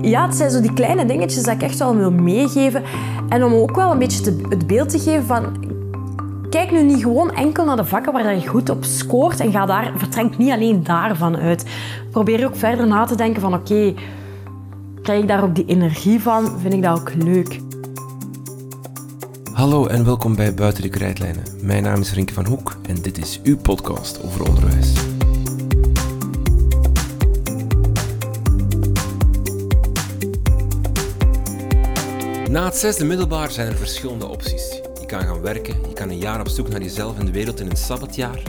Ja, het zijn zo die kleine dingetjes dat ik echt wel wil meegeven. En om ook wel een beetje te, het beeld te geven van... Kijk nu niet gewoon enkel naar de vakken waar je goed op scoort en ga daar, vertrek niet alleen daarvan uit. Probeer ook verder na te denken van oké, krijg ik daar ook die energie van? Vind ik dat ook leuk? Hallo en welkom bij Buiten de Krijtlijnen. Mijn naam is Rinke van Hoek en dit is uw podcast over onderwijs. Na het zesde middelbaar zijn er verschillende opties. Je kan gaan werken, je kan een jaar op zoek naar jezelf en de wereld in een sabbatjaar,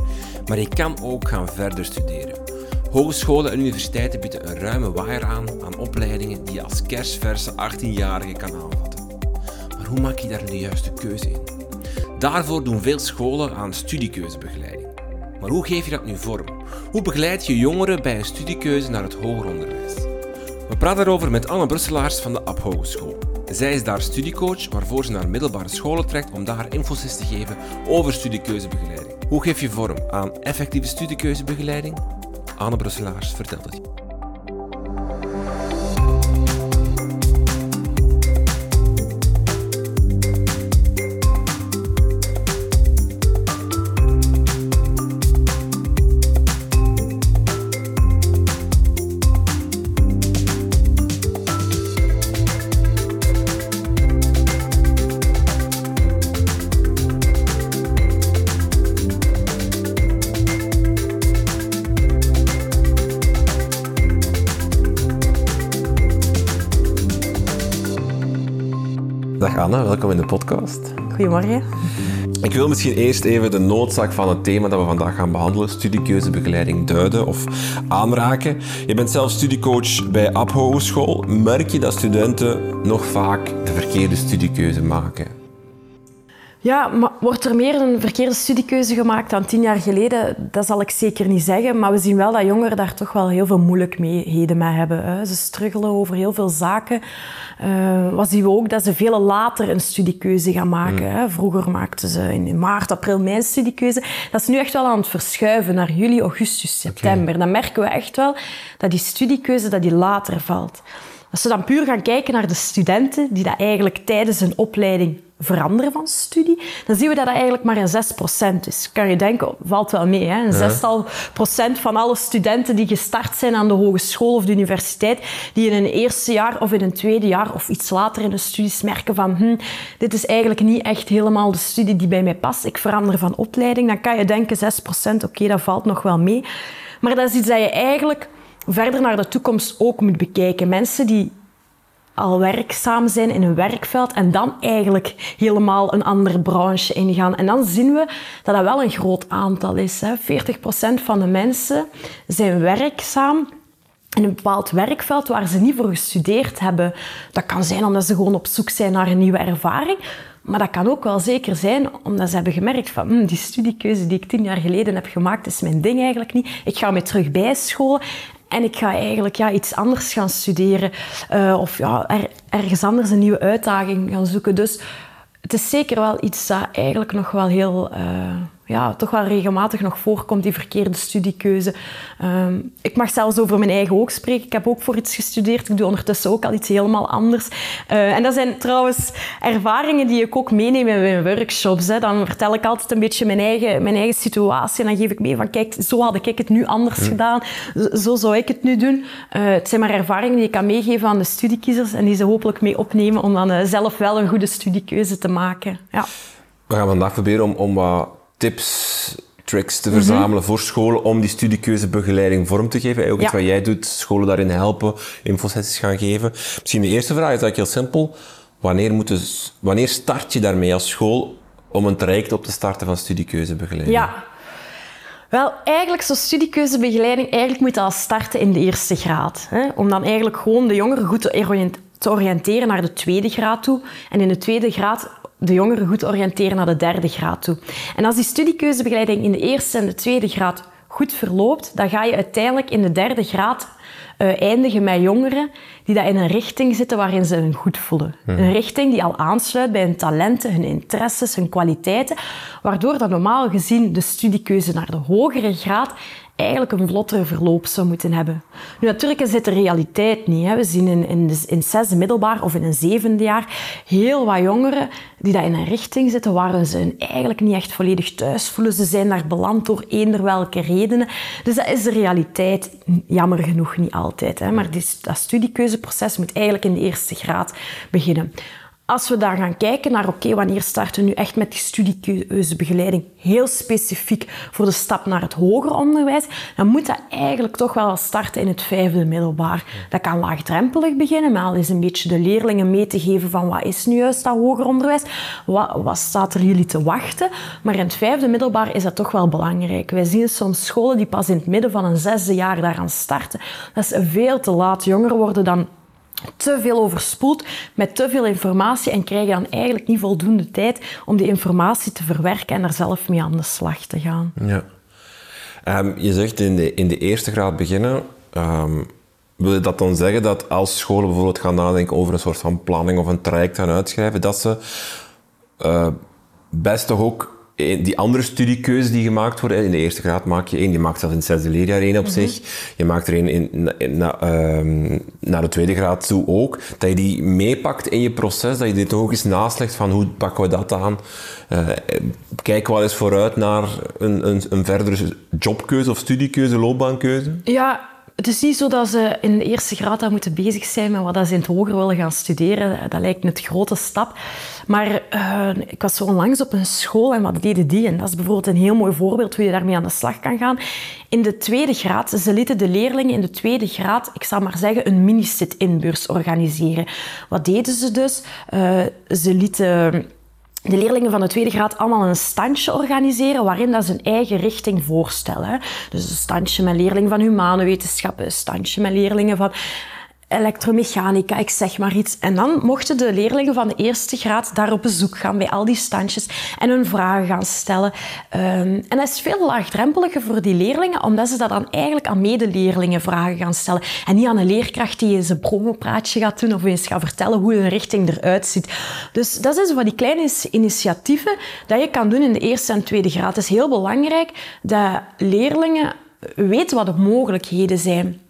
maar je kan ook gaan verder studeren. Hogescholen en universiteiten bieden een ruime waaier aan aan opleidingen die je als kersverse 18-jarige kan aanvatten. Maar hoe maak je daar de juiste keuze in? Daarvoor doen veel scholen aan studiekeuzebegeleiding. Maar hoe geef je dat nu vorm? Hoe begeleid je jongeren bij een studiekeuze naar het hoger onderwijs? We praten erover met Anne Brusselaars van de App Hogeschool. Zij is daar studiecoach, waarvoor ze naar middelbare scholen trekt om daar infosys te geven over studiekeuzebegeleiding. Hoe geef je vorm aan effectieve studiekeuzebegeleiding? Anne Brusselaars vertelt het. Welkom in de podcast. Goedemorgen. Ik wil misschien eerst even de noodzaak van het thema dat we vandaag gaan behandelen, studiekeuzebegeleiding, duiden of aanraken. Je bent zelf studiecoach bij App Hogeschool. Merk je dat studenten nog vaak de verkeerde studiekeuze maken? Ja, maar wordt er meer een verkeerde studiekeuze gemaakt dan tien jaar geleden? Dat zal ik zeker niet zeggen. Maar we zien wel dat jongeren daar toch wel heel veel moeilijkheden mee hebben. Hè. Ze struggelen over heel veel zaken. Uh, wat zien we ook? Dat ze veel later een studiekeuze gaan maken. Hè. Vroeger maakten ze in maart, april, mei een studiekeuze. Dat is nu echt wel aan het verschuiven naar juli, augustus, september. Dan merken we echt wel dat die studiekeuze dat die later valt. Als we dan puur gaan kijken naar de studenten die dat eigenlijk tijdens hun opleiding veranderen van studie, dan zien we dat dat eigenlijk maar een 6% is. Kan je denken, valt wel mee. Hè? Een zestal procent van alle studenten die gestart zijn aan de hogeschool of de universiteit, die in een eerste jaar of in een tweede jaar of iets later in de studies merken van hm, dit is eigenlijk niet echt helemaal de studie die bij mij past, ik verander van opleiding, dan kan je denken 6%, oké, dat valt nog wel mee. Maar dat is iets dat je eigenlijk verder naar de toekomst ook moet bekijken. Mensen die al werkzaam zijn in een werkveld en dan eigenlijk helemaal een andere branche ingaan. En dan zien we dat dat wel een groot aantal is. Hè. 40% van de mensen zijn werkzaam in een bepaald werkveld waar ze niet voor gestudeerd hebben. Dat kan zijn omdat ze gewoon op zoek zijn naar een nieuwe ervaring. Maar dat kan ook wel zeker zijn omdat ze hebben gemerkt van hm, die studiekeuze die ik tien jaar geleden heb gemaakt is mijn ding eigenlijk niet. Ik ga me terug bijscholen en ik ga eigenlijk ja, iets anders gaan studeren. Uh, of ja, er, ergens anders een nieuwe uitdaging gaan zoeken. Dus het is zeker wel iets dat eigenlijk nog wel heel... Uh, ja, toch wel regelmatig nog voorkomt, die verkeerde studiekeuze. Um, ik mag zelfs over mijn eigen ook spreken. Ik heb ook voor iets gestudeerd. Ik doe ondertussen ook al iets helemaal anders. Uh, en dat zijn trouwens ervaringen die ik ook meeneem in mijn workshops. Hè. Dan vertel ik altijd een beetje mijn eigen, mijn eigen situatie. En dan geef ik mee van, kijk, zo had ik het nu anders gedaan. Zo zou ik het nu doen. Uh, het zijn maar ervaringen die ik kan meegeven aan de studiekiezers en die ze hopelijk mee opnemen om dan uh, zelf wel een goede studiekeuze te maken. Ja. We gaan vandaag proberen om, om wat tips, tricks te verzamelen voor scholen om die studiekeuzebegeleiding vorm te geven. Ook iets wat jij doet, scholen daarin helpen, infosessies gaan geven. Misschien de eerste vraag is eigenlijk heel simpel. Wanneer, moet dus, wanneer start je daarmee als school om een traject op te starten van studiekeuzebegeleiding? Ja, wel, eigenlijk zo'n studiekeuzebegeleiding, eigenlijk moet dat starten in de eerste graad. Hè? Om dan eigenlijk gewoon de jongeren goed te oriënteren naar de tweede graad toe. En in de tweede graad de jongeren goed oriënteren naar de derde graad toe. En als die studiekeuzebegeleiding in de eerste en de tweede graad goed verloopt, dan ga je uiteindelijk in de derde graad uh, eindigen met jongeren die dat in een richting zitten waarin ze hun goed voelen. Mhm. Een richting die al aansluit bij hun talenten, hun interesses, hun kwaliteiten, waardoor dan normaal gezien de studiekeuze naar de hogere graad eigenlijk een vlottere verloop zou moeten hebben. Nu, natuurlijk is dit de realiteit niet. Hè. We zien in, in, in het zesde middelbaar of in een zevende jaar heel wat jongeren die daar in een richting zitten waar ze eigenlijk niet echt volledig thuis voelen. Ze zijn daar beland door eender welke redenen. Dus dat is de realiteit, jammer genoeg niet altijd. Hè. Maar dat studiekeuzeproces moet eigenlijk in de eerste graad beginnen. Als we dan gaan kijken naar, oké, wanneer starten we nu echt met die studiekeuzebegeleiding, heel specifiek voor de stap naar het hoger onderwijs, dan moet dat eigenlijk toch wel starten in het vijfde middelbaar. Dat kan laagdrempelig beginnen, maar al eens een beetje de leerlingen mee te geven van wat is nu juist dat hoger onderwijs, wat, wat staat er jullie te wachten. Maar in het vijfde middelbaar is dat toch wel belangrijk. Wij zien soms scholen die pas in het midden van een zesde jaar daaraan starten. Dat is veel te laat. Jonger worden dan te veel overspoeld met te veel informatie en krijg je dan eigenlijk niet voldoende tijd om die informatie te verwerken en er zelf mee aan de slag te gaan. Ja. Um, je zegt in de, in de eerste graad beginnen. Um, wil je dat dan zeggen dat als scholen bijvoorbeeld gaan nadenken over een soort van planning of een traject gaan uitschrijven, dat ze uh, best toch ook die andere studiekeuze die gemaakt worden, in de eerste graad maak je één, je maakt zelfs in het zesde leerjaar één op mhm. zich, je maakt er één in, in, ehm, naar de tweede graad toe ook, dat je die meepakt in je proces, dat je dit ook eens naslegt van hoe pakken we dat aan. Uh, kijk wel eens vooruit naar een, een, een verdere jobkeuze of studiekeuze, loopbaankeuze. Ja, het is niet zo dat ze in de eerste graad moeten bezig zijn met wat ze in het hoger willen gaan studeren. Dat lijkt een grote stap. Maar uh, ik was zo onlangs op een school en wat deden die? En dat is bijvoorbeeld een heel mooi voorbeeld hoe je daarmee aan de slag kan gaan. In de tweede graad, ze lieten de leerlingen in de tweede graad, ik zal maar zeggen, een mini-sit-inbeurs organiseren. Wat deden ze dus? Uh, ze lieten de leerlingen van de tweede graad allemaal een standje organiseren waarin dat ze een eigen richting voorstellen. Dus een standje met leerlingen van humane wetenschappen, een standje met leerlingen van elektromechanica, ik zeg maar iets. En dan mochten de leerlingen van de eerste graad daar op bezoek gaan bij al die standjes en hun vragen gaan stellen. Um, en dat is veel laagdrempeliger voor die leerlingen, omdat ze dat dan eigenlijk aan medeleerlingen vragen gaan stellen. En niet aan een leerkracht die eens een promopraatje gaat doen of eens gaat vertellen hoe een richting eruit ziet. Dus dat is van die kleine initiatieven dat je kan doen in de eerste en tweede graad. Het is heel belangrijk dat leerlingen weten wat de mogelijkheden zijn.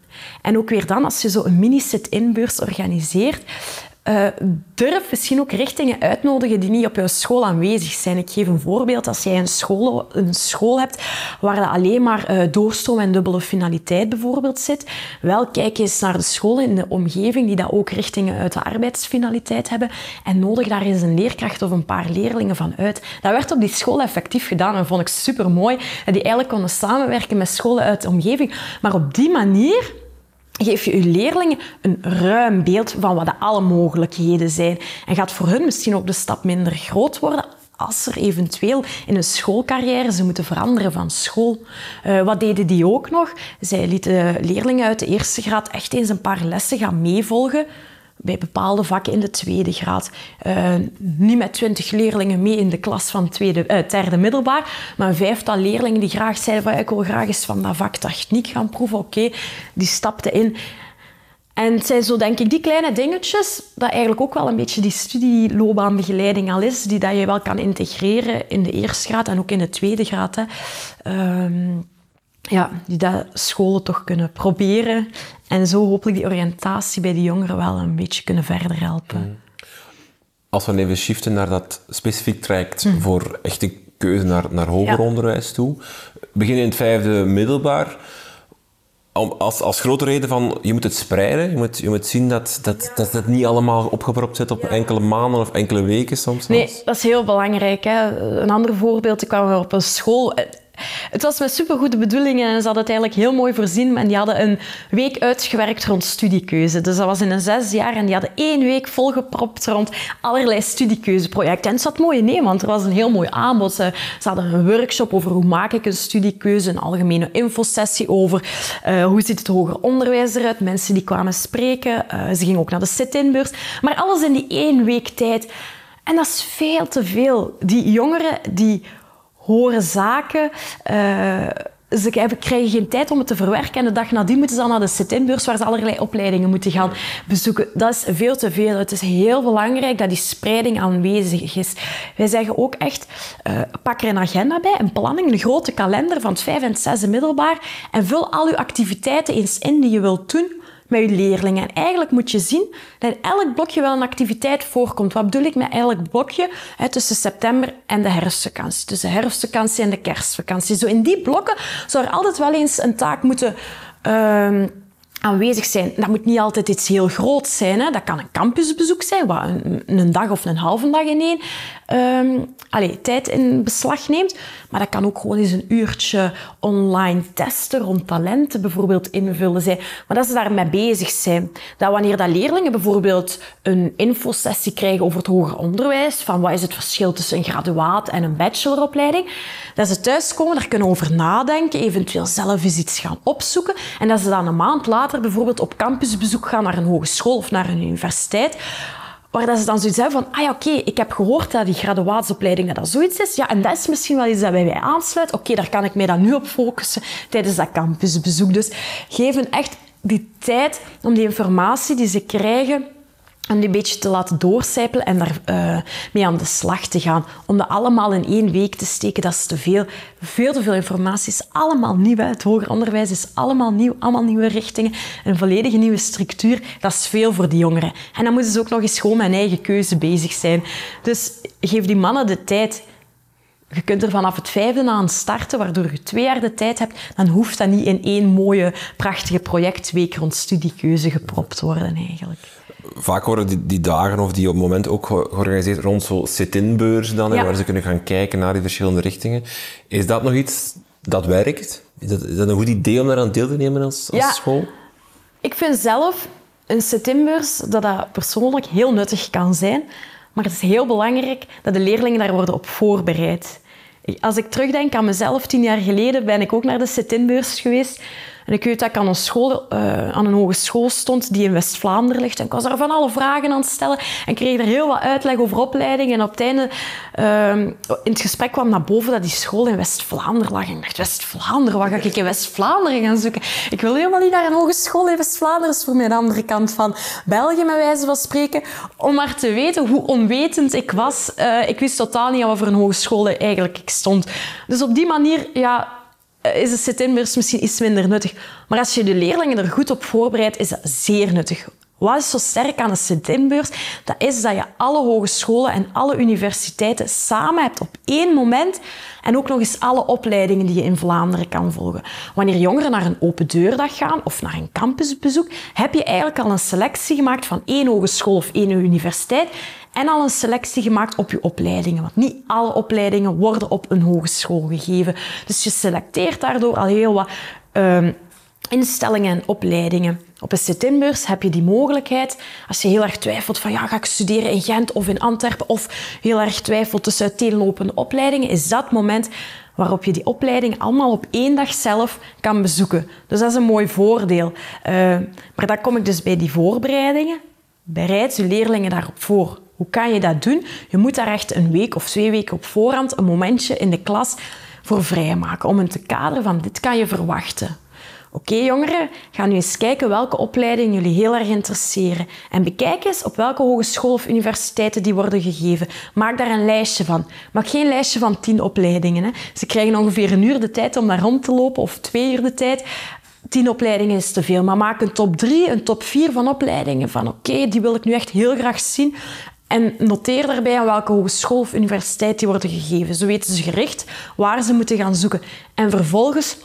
En ook weer dan, als je zo een mini-sit-in-beurs organiseert, uh, durf misschien ook richtingen uitnodigen die niet op jouw school aanwezig zijn. Ik geef een voorbeeld. Als jij een school, een school hebt waar er alleen maar uh, doorstroom en dubbele finaliteit bijvoorbeeld zit, wel kijk eens naar de scholen in de omgeving die dat ook richtingen uit de arbeidsfinaliteit hebben en nodig daar eens een leerkracht of een paar leerlingen van uit. Dat werd op die school effectief gedaan en vond ik super mooi. Dat die eigenlijk konden samenwerken met scholen uit de omgeving. Maar op die manier geef je je leerlingen een ruim beeld van wat de alle mogelijkheden zijn. En gaat voor hun misschien ook de stap minder groot worden als er eventueel in een schoolcarrière ze moeten veranderen van school. Uh, wat deden die ook nog? Zij lieten leerlingen uit de eerste graad echt eens een paar lessen gaan meevolgen bij bepaalde vakken in de tweede graad. Uh, niet met twintig leerlingen mee in de klas van tweede, uh, derde middelbaar, maar een vijftal leerlingen die graag zeiden van ik wil graag eens van dat vak techniek gaan proeven. Oké, die stapten in. En het zijn zo, denk ik, die kleine dingetjes, dat eigenlijk ook wel een beetje die studieloopbaanbegeleiding al is, die dat je wel kan integreren in de eerste graad en ook in de tweede graad. Hè. Ehm, ja, die dat scholen toch kunnen proberen en zo hopelijk die oriëntatie bij de jongeren wel een beetje kunnen verder helpen. Mm. Als we even shiften naar dat specifiek traject mm. voor echte keuze naar, naar hoger onderwijs toe. Begin in het vijfde middelbaar. Als, als grote reden van, je moet het spreiden. Je moet, je moet zien dat, dat, dat het niet allemaal opgepropt zit op enkele maanden of enkele weken soms. Nee, dat is heel belangrijk. Hè. Een ander voorbeeld, ik kwam op een school het was met supergoede bedoelingen en ze hadden het eigenlijk heel mooi voorzien. En die hadden een week uitgewerkt rond studiekeuze. Dus dat was in een zes jaar en die hadden één week volgepropt rond allerlei studiekeuzeprojecten. En het zat mooi in, want er was een heel mooi aanbod. Ze, hadden een workshop over hoe maak ik een studiekeuze, een algemene infosessie over uh, hoe ziet het hoger onderwijs eruit, mensen die kwamen spreken. Uh, ze gingen ook naar de sit-inbeurs. Maar alles in die één week tijd. En dat is veel te veel. Die jongeren die horen zaken. Uh, ze krijgen geen tijd om het te verwerken. En de dag nadien moeten ze dan naar de sit-in-beurs waar ze allerlei opleidingen moeten gaan bezoeken. Dat is veel te veel. Het is heel belangrijk dat die spreiding aanwezig is. Wij zeggen ook echt, uh, pak er een agenda bij, een planning, een grote kalender van het vijf en het zesde middelbaar en vul al je activiteiten eens in die je wilt doen met je leerlingen. En eigenlijk moet je zien dat in elk blokje wel een activiteit voorkomt. Wat bedoel ik met elk blokje? Tussen september en de herfstvakantie. Tussen de herfstvakantie en de kerstvakantie. Zo in die blokken zou er altijd wel eens een taak moeten... Uh, aanwezig zijn. Dat moet niet altijd iets heel groots zijn. Hè. Dat kan een campusbezoek zijn, wat een, een dag of een halve dag in één um, allez, tijd in beslag neemt. Maar dat kan ook gewoon eens een uurtje online testen rond talenten bijvoorbeeld invullen zijn. Maar dat ze daarmee bezig zijn. Dat wanneer dat leerlingen bijvoorbeeld een infosessie krijgen over het hoger onderwijs, van wat is het verschil tussen een graduaat en een bacheloropleiding, dat ze thuiskomen, daar kunnen over nadenken, eventueel zelf eens iets gaan opzoeken en dat ze dan een maand later bijvoorbeeld op campusbezoek gaan naar een hogeschool of naar een universiteit Waar dat ze dan zoiets hebben van, ah ja, oké, ik heb gehoord dat die graduaatsopleiding dat, dat zoiets is. Ja, en dat is misschien wel iets dat bij mij aansluit. Oké, daar kan ik mij dan nu op focussen tijdens dat campusbezoek. Dus geven echt die tijd om die informatie die ze krijgen en die een beetje te laten doorcijpelen en daar uh, mee aan de slag te gaan. Om dat allemaal in één week te steken, dat is te veel. Veel te veel informatie is allemaal nieuw. Het hoger onderwijs is allemaal nieuw, allemaal nieuwe richtingen. Een volledige nieuwe structuur, dat is veel voor die jongeren. En dan moeten ze ook nog eens gewoon met een eigen keuze bezig zijn. Dus geef die mannen de tijd. Je kunt er vanaf het vijfde aan starten, waardoor je twee jaar de tijd hebt. Dan hoeft dat niet in één mooie, prachtige projectweek rond studiekeuze gepropt worden eigenlijk vaak worden die, die, dagen of die op het moment ook georganiseerd rond zo'n sit-in-beurs dan, waar ze kunnen gaan kijken naar die verschillende richtingen. Is dat nog iets dat werkt? Is dat, is dat een goed idee om daaraan deel te nemen als, als ja. school? Ik vind zelf een sit-in-beurs dat dat persoonlijk heel nuttig kan zijn, maar het is heel belangrijk dat de leerlingen daar worden op voorbereid. Als ik terugdenk aan mezelf, tien jaar geleden ben ik ook naar de sit-in-beurs geweest. En ik weet dat ik aan een, school, uh, aan een hogeschool stond die in West-Vlaanderen ligt. En ik was daar van alle vragen aan het stellen. En kreeg er heel wat uitleg over opleidingen. En op het einde, uh, in het gesprek kwam naar boven dat die school in West-Vlaanderen lag. En ik dacht, West-Vlaanderen, wat ga ik in West-Vlaanderen gaan zoeken? Ik wil helemaal niet naar een hogeschool in West-Vlaanderen. Voor mij de andere kant van België, met wijze van spreken. Om maar te weten hoe onwetend ik was. Uh, ik wist totaal niet wat voor een hogeschool eigenlijk ik stond. Dus op die manier, ja eh, is de sit-in-beurs misschien iets minder nuttig. Maar als je de leerlingen er goed op voorbereidt, is dat zeer nuttig. Wat is zo sterk aan de sit-in-beurs? Dat is dat je alle hogescholen en alle universiteiten samen hebt op één moment en ook nog eens alle opleidingen die je in Vlaanderen kan volgen. Wanneer jongeren naar een open deurdag gaan of naar een campusbezoek, heb je eigenlijk al een selectie gemaakt van één hogeschool of één universiteit en al een selectie gemaakt op je opleidingen. Want niet alle opleidingen worden op een hogeschool gegeven. Dus je selecteert daardoor al heel wat uh, instellingen en opleidingen. Op een sit-in-beurs heb je die mogelijkheid, als je heel erg twijfelt van ja, ga ik studeren in Gent of in Antwerpen, of heel erg twijfelt tussen uiteenlopende opleidingen, is dat moment waarop je die opleiding allemaal op één dag zelf kan bezoeken. Dus dat is een mooi voordeel. Uh, maar dan kom ik dus bij die voorbereidingen. Bereid je leerlingen daarop voor. Hoe kan je dat doen? Je moet daar echt een week of twee weken op voorhand een momentje in de klas voor vrijmaken. Om hem te kaderen van dit kan je verwachten. Oké jongeren, ga nu eens kijken welke opleidingen jullie heel erg interesseren. En bekijk eens op welke hogeschool of universiteiten die worden gegeven. Maak daar een lijstje van. Maak geen lijstje van tien opleidingen. Hè. Ze krijgen ongeveer een uur de tijd om daar rond te lopen, of twee uur de tijd. Tien opleidingen is te veel, maar maak een top drie, een top vier van opleidingen. Van oké, die wil ik nu echt heel graag zien. En noteer daarbij aan welke hogeschool of universiteit die worden gegeven. Zo weten ze gericht waar ze moeten gaan zoeken. En vervolgens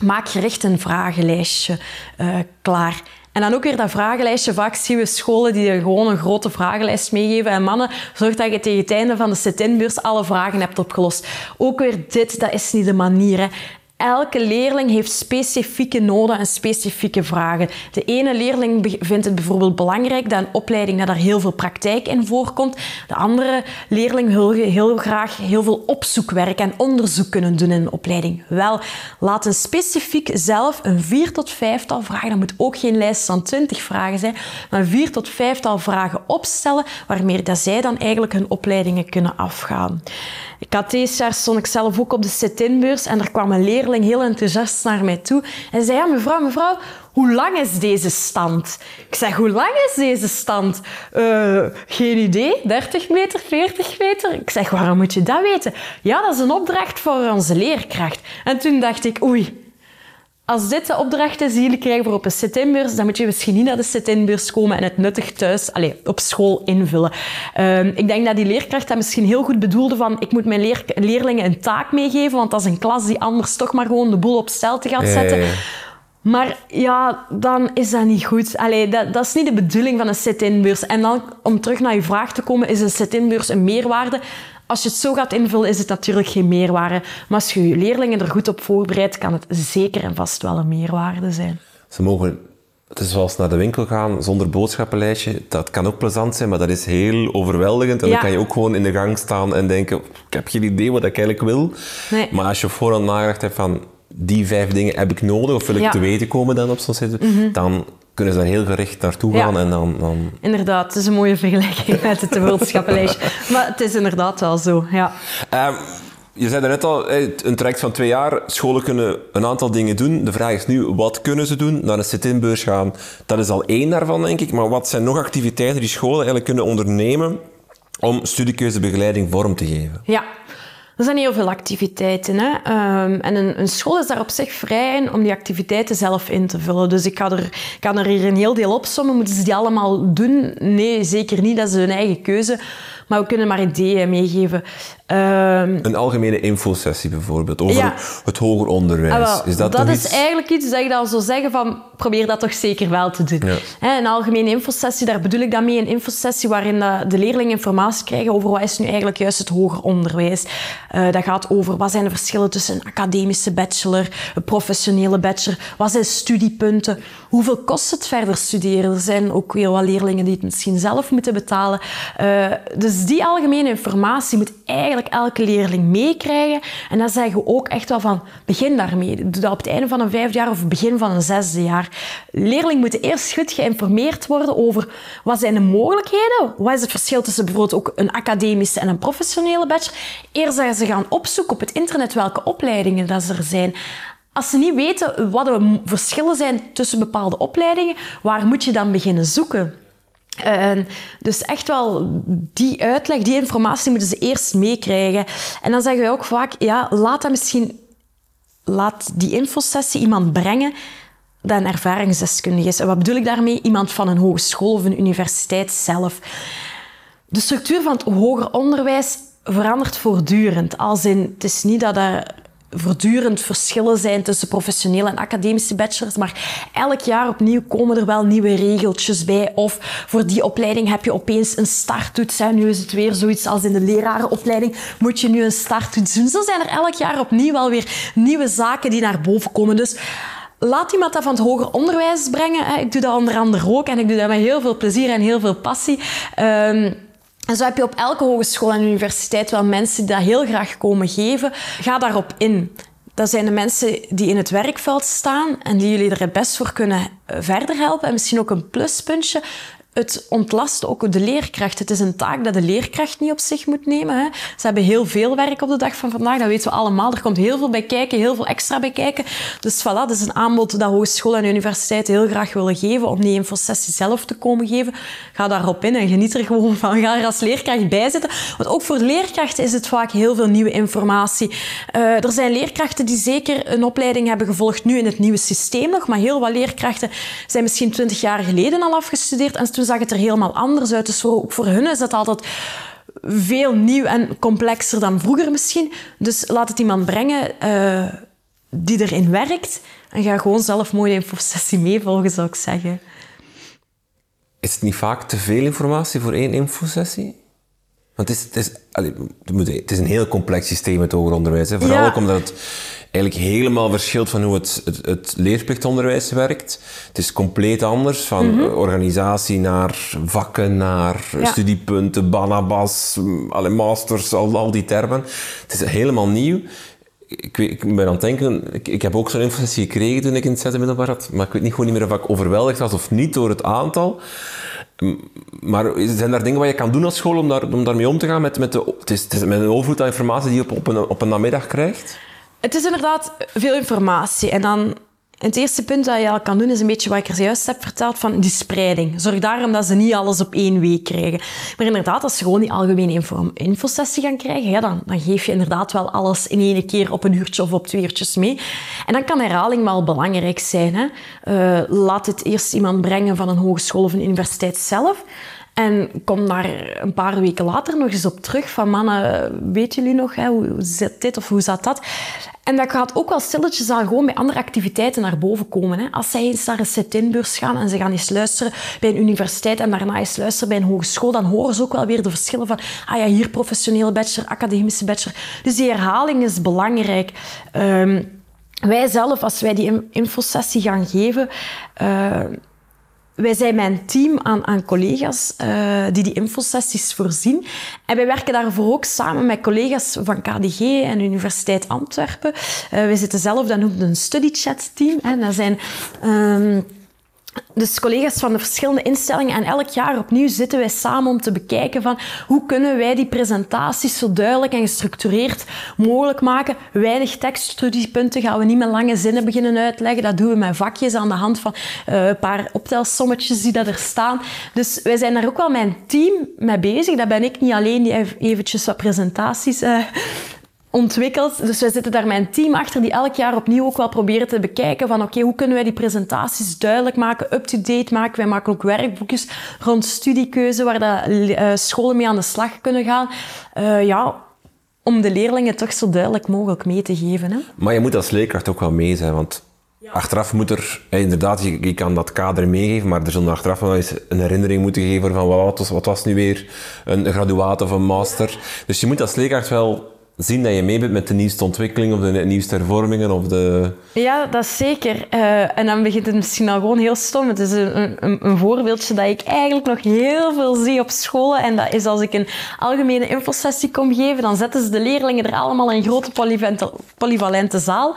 maak gericht een vragenlijstje uh, klaar. En dan ook weer dat vragenlijstje. Vaak zien we scholen die er gewoon een grote vragenlijst meegeven. En mannen, zorg dat je tegen het einde van de sit-in-beurs alle vragen hebt opgelost. Ook weer dit, dat is niet de manier. Hè. Elke leerling heeft specifieke noden en specifieke vragen. De ene leerling vindt het bijvoorbeeld belangrijk dat een opleiding dat er heel veel praktijk in voorkomt. De andere leerling wil heel graag heel veel opzoekwerk en onderzoek kunnen doen in een opleiding. Wel, laat een specifiek zelf een vier tot vijftal vragen, dat moet ook geen lijst van twintig vragen zijn, maar een vier tot vijftal vragen opstellen waarmee dat zij dan eigenlijk hun opleidingen kunnen afgaan. Deze jaar stond ik zelf ook op de sit-inbeurs en er kwam een leerling heel enthousiast naar mij toe en zei, ja mevrouw, mevrouw, hoe lang is deze stand? Ik zeg, hoe lang is deze stand? Uh, geen idee, 30 meter, 40 meter? Ik zeg, waarom moet je dat weten? Ja, dat is een opdracht voor onze leerkracht. En toen dacht ik, oei, als dit de opdracht is die jullie krijgen voor op een sit-inbeurs, dan moet je misschien niet naar de sit-inbeurs komen en het nuttig thuis allez, op school invullen. Uh, ik denk dat die leerkracht dat misschien heel goed bedoelde van ik moet mijn leer leerlingen een taak meegeven, want dat is een klas die anders toch maar gewoon de boel op stelte gaat zetten. Maar ja, dan is dat niet goed. Allee, dat, dat is niet de bedoeling van een sit-inbeurs. En dan, om terug naar je vraag te komen, is een sit-inbeurs een meerwaarde? Als je het zo gaat invullen, is het natuurlijk geen meerwaarde. Maar als je je leerlingen er goed op voorbereidt, kan het zeker en vast wel een meerwaarde zijn. Ze mogen het is zoals naar de winkel gaan zonder boodschappenlijstje. Dat kan ook plezant zijn, maar dat is heel overweldigend. En dan kan je ook gewoon in de gang staan en denken: ik heb geen idee wat ik eigenlijk wil. Nee. Maar als je voorhand nagedacht hebt van die vijf dingen heb ik nodig, of wil ik te weten komen dan op zo'n site, mm dan kunnen ze daar heel gericht naartoe gaan. En dan, dan... Inderdaad, het is een mooie vergelijking met het boodschappenlijstje. maar het is inderdaad wel zo, ja. Um, je zei net al, een traject van twee jaar, scholen kunnen een aantal dingen doen. De vraag is nu, wat kunnen ze doen? Naar een sit-inbeurs gaan, dat is al één daarvan, denk ik. Maar wat zijn nog activiteiten die scholen eigenlijk kunnen ondernemen om studiekeuzebegeleiding vorm te geven? Ja, er zijn heel veel activiteiten. Hè? Um, en een, een, school is daar op zich vrij in om die activiteiten zelf in te vullen. Dus ik kan er, kan er hier een heel deel opsommen. Moeten ze die allemaal doen? Nee, zeker niet. Dat is hun eigen keuze. Maar we kunnen maar ideeën meegeven. Um, een algemene infosessie bijvoorbeeld, over het hoger onderwijs. Ah, wel, is dat dat is eigenlijk iets dat ik dan zou zeggen van, probeer dat toch zeker wel te doen. Ja. Een algemene infosessie, daar bedoel ik dan mee, een infosessie waarin de leerlingen informatie krijgen over wat is nu eigenlijk juist het hoger onderwijs. Uh, dat gaat over wat zijn de verschillen tussen een academische bachelor, een professionele bachelor, wat zijn studiepunten, hoeveel kost het verder studeren. Er zijn ook weer wat leerlingen die het misschien zelf moeten betalen. Uh, dus die algemene informatie moet eigenlijk elke leerling meekrijgen. En dan zeggen we ook echt wel van, begin daarmee. Doe dat op het einde van een vijfde jaar of begin van een zesde jaar. Leerlingen moeten eerst goed geïnformeerd worden over wat zijn de mogelijkheden, wat is het verschil tussen bijvoorbeeld ook een academische en een professionele bachelor. Eerst dat ze gaan opzoeken op het internet welke opleidingen dat er zijn. Als ze niet weten wat de verschillen zijn tussen bepaalde opleidingen, waar moet je dan beginnen zoeken? Dus echt wel die uitleg, die informatie moeten ze eerst meekrijgen. En dan zeggen wij ook vaak, ja, laat dat misschien... Laat die infosessie iemand brengen dat een ervaringsdeskundige is. Wat bedoel ik daarmee? Iemand van een hogeschool of een universiteit zelf. De structuur van het hoger onderwijs verandert voortdurend. Als het is niet dat er voortdurend verschillen zijn tussen professionele en academische bachelors. Maar elk jaar opnieuw komen er wel nieuwe regeltjes bij. Of voor die opleiding heb je opeens een starttoets. Nu is het weer zoiets als in de lerarenopleiding. Moet je nu een starttoets doen? Zo zijn er elk jaar opnieuw wel weer nieuwe zaken die naar boven komen. Dus laat iemand dat van het hoger onderwijs brengen. Ik doe dat onder andere ook en ik doe dat met heel veel plezier en heel veel passie. Ehm, en zo heb je op elke hogeschool en universiteit wel mensen die dat heel graag komen geven. Ga daarop in. Dat zijn de mensen die in het werkveld staan en die jullie er het best voor kunnen eh, verder helpen. En misschien ook een pluspuntje het ontlast ook de leerkracht. Het is een taak dat de leerkracht niet op zich moet nemen. Hè. Ze hebben heel veel werk op de dag van vandaag, dat weten we allemaal. Er komt heel veel bij kijken, heel veel extra bij kijken. Dus voilà, dat is een aanbod dat hogescholen en universiteiten heel graag willen geven, om die infosessie zelf te komen geven. Ga daarop in en geniet er gewoon van. Ga er als leerkracht bij zitten. Want ook voor leerkrachten is het vaak heel veel nieuwe informatie. Uh, er zijn leerkrachten die zeker een opleiding hebben gevolgd nu in het nieuwe systeem nog, maar heel wat leerkrachten zijn misschien twintig jaar geleden al afgestudeerd en zag het er helemaal anders uit. Dus voor, ook voor hun is dat altijd veel nieuw en complexer dan vroeger misschien. Dus laat het iemand brengen uh, die erin werkt. En ga gewoon zelf mooi de infosessie meevolgen, zou ik zeggen. Is het niet vaak te veel informatie voor één infosessie? Want het is, het is, het is een heel complex systeem, het hoger onderwijs. Hè? Vooral ook omdat het eigenlijk helemaal verschilt van hoe het, het, het, leerplichtonderwijs werkt. Het is compleet anders, van mhm. organisatie naar vakken, naar studiepunten, banabas, alle masters, al, al die termen. Het is helemaal nieuw. Ik, ik, ben aan het denken, ik, ik heb ook zo'n infosessie gekregen toen ik in het zesde middelbaar had, maar ik weet niet gewoon niet meer of ik overweldigd was of niet door het aantal. Maar zijn er dingen wat je kan doen als school om, daar, om daarmee om te gaan? Met, met, de, het is met een overvloed aan informatie die je op, op, een, op een namiddag krijgt? Het is inderdaad veel informatie. En dan het eerste punt dat je al kan doen is een beetje wat ik er juist heb verteld van die spreiding. Zorg daarom dat ze niet alles op één week krijgen. Maar inderdaad, als ze gewoon die algemene info infosessie gaan krijgen, ja, dan, dan geef je inderdaad wel alles in één keer op een uurtje of op twee uurtjes mee. En dan kan herhaling wel belangrijk zijn. Hè? Uh, laat het eerst iemand brengen van een hogeschool of een universiteit zelf. En kom daar een paar weken later nog eens op terug van mannen, weten jullie nog, hè, hoe zit dit of hoe zat dat? En dat gaat ook wel stilletjes al gewoon bij andere activiteiten naar boven komen. Hè. Als zij eens naar een sit-in-beurs gaan en ze gaan eens luisteren bij een universiteit en daarna eens luisteren bij een hogeschool, dan horen ze ook wel weer de verschillen van, ah ja, hier professionele bachelor, academische bachelor. Dus die herhaling is belangrijk. Um, wij zelf, als wij die infosessie gaan geven, uh, wij zijn mijn team aan, aan collega's uh, die die infosessies voorzien. En wij werken daarvoor ook samen met collega's van KDG en Universiteit Antwerpen. Uh, wij zitten zelf, dat noemt een study chat team. Hè. Dat zijn... Um, dus collega's van de verschillende instellingen. En elk jaar opnieuw zitten wij samen om te bekijken van hoe kunnen wij die presentaties zo duidelijk en gestructureerd mogelijk maken. Weinig tekststudiepunten gaan we niet met lange zinnen beginnen uitleggen. Dat doen we met vakjes aan de hand van uh, een paar optelsommetjes die dat er staan. Dus wij zijn daar ook wel mijn team mee bezig. Dat ben ik niet alleen die eventjes wat presentaties uh, ontwikkeld. Dus wij zitten daar met een team achter die elk jaar opnieuw ook wel proberen te bekijken van oké, hoe kunnen wij die presentaties duidelijk maken, up-to-date maken. Wij maken ook werkboekjes rond studiekeuze waar de, uh, scholen mee aan de slag kunnen gaan. Uh, ja, om de leerlingen toch zo duidelijk mogelijk mee te geven. Hè? Maar je moet als leerkracht ook wel mee zijn, want Achteraf moet er, inderdaad, je, je, kan dat kader meegeven, maar er zullen achteraf wel eens een herinnering moeten geven van wat was, wat was nu weer een graduaat of een master. Dus je moet als leerkracht wel zien dat je mee bent met de nieuwste ontwikkelingen of de nieuwste hervormingen of de... Ja, dat zeker. Uh, en dan begint het misschien al gewoon heel stom. Het is een, een, een, voorbeeldje dat ik eigenlijk nog heel veel zie op scholen. En dat is als ik een algemene infosessie kom geven, dan zetten ze de leerlingen er allemaal in een grote polyvalente zaal.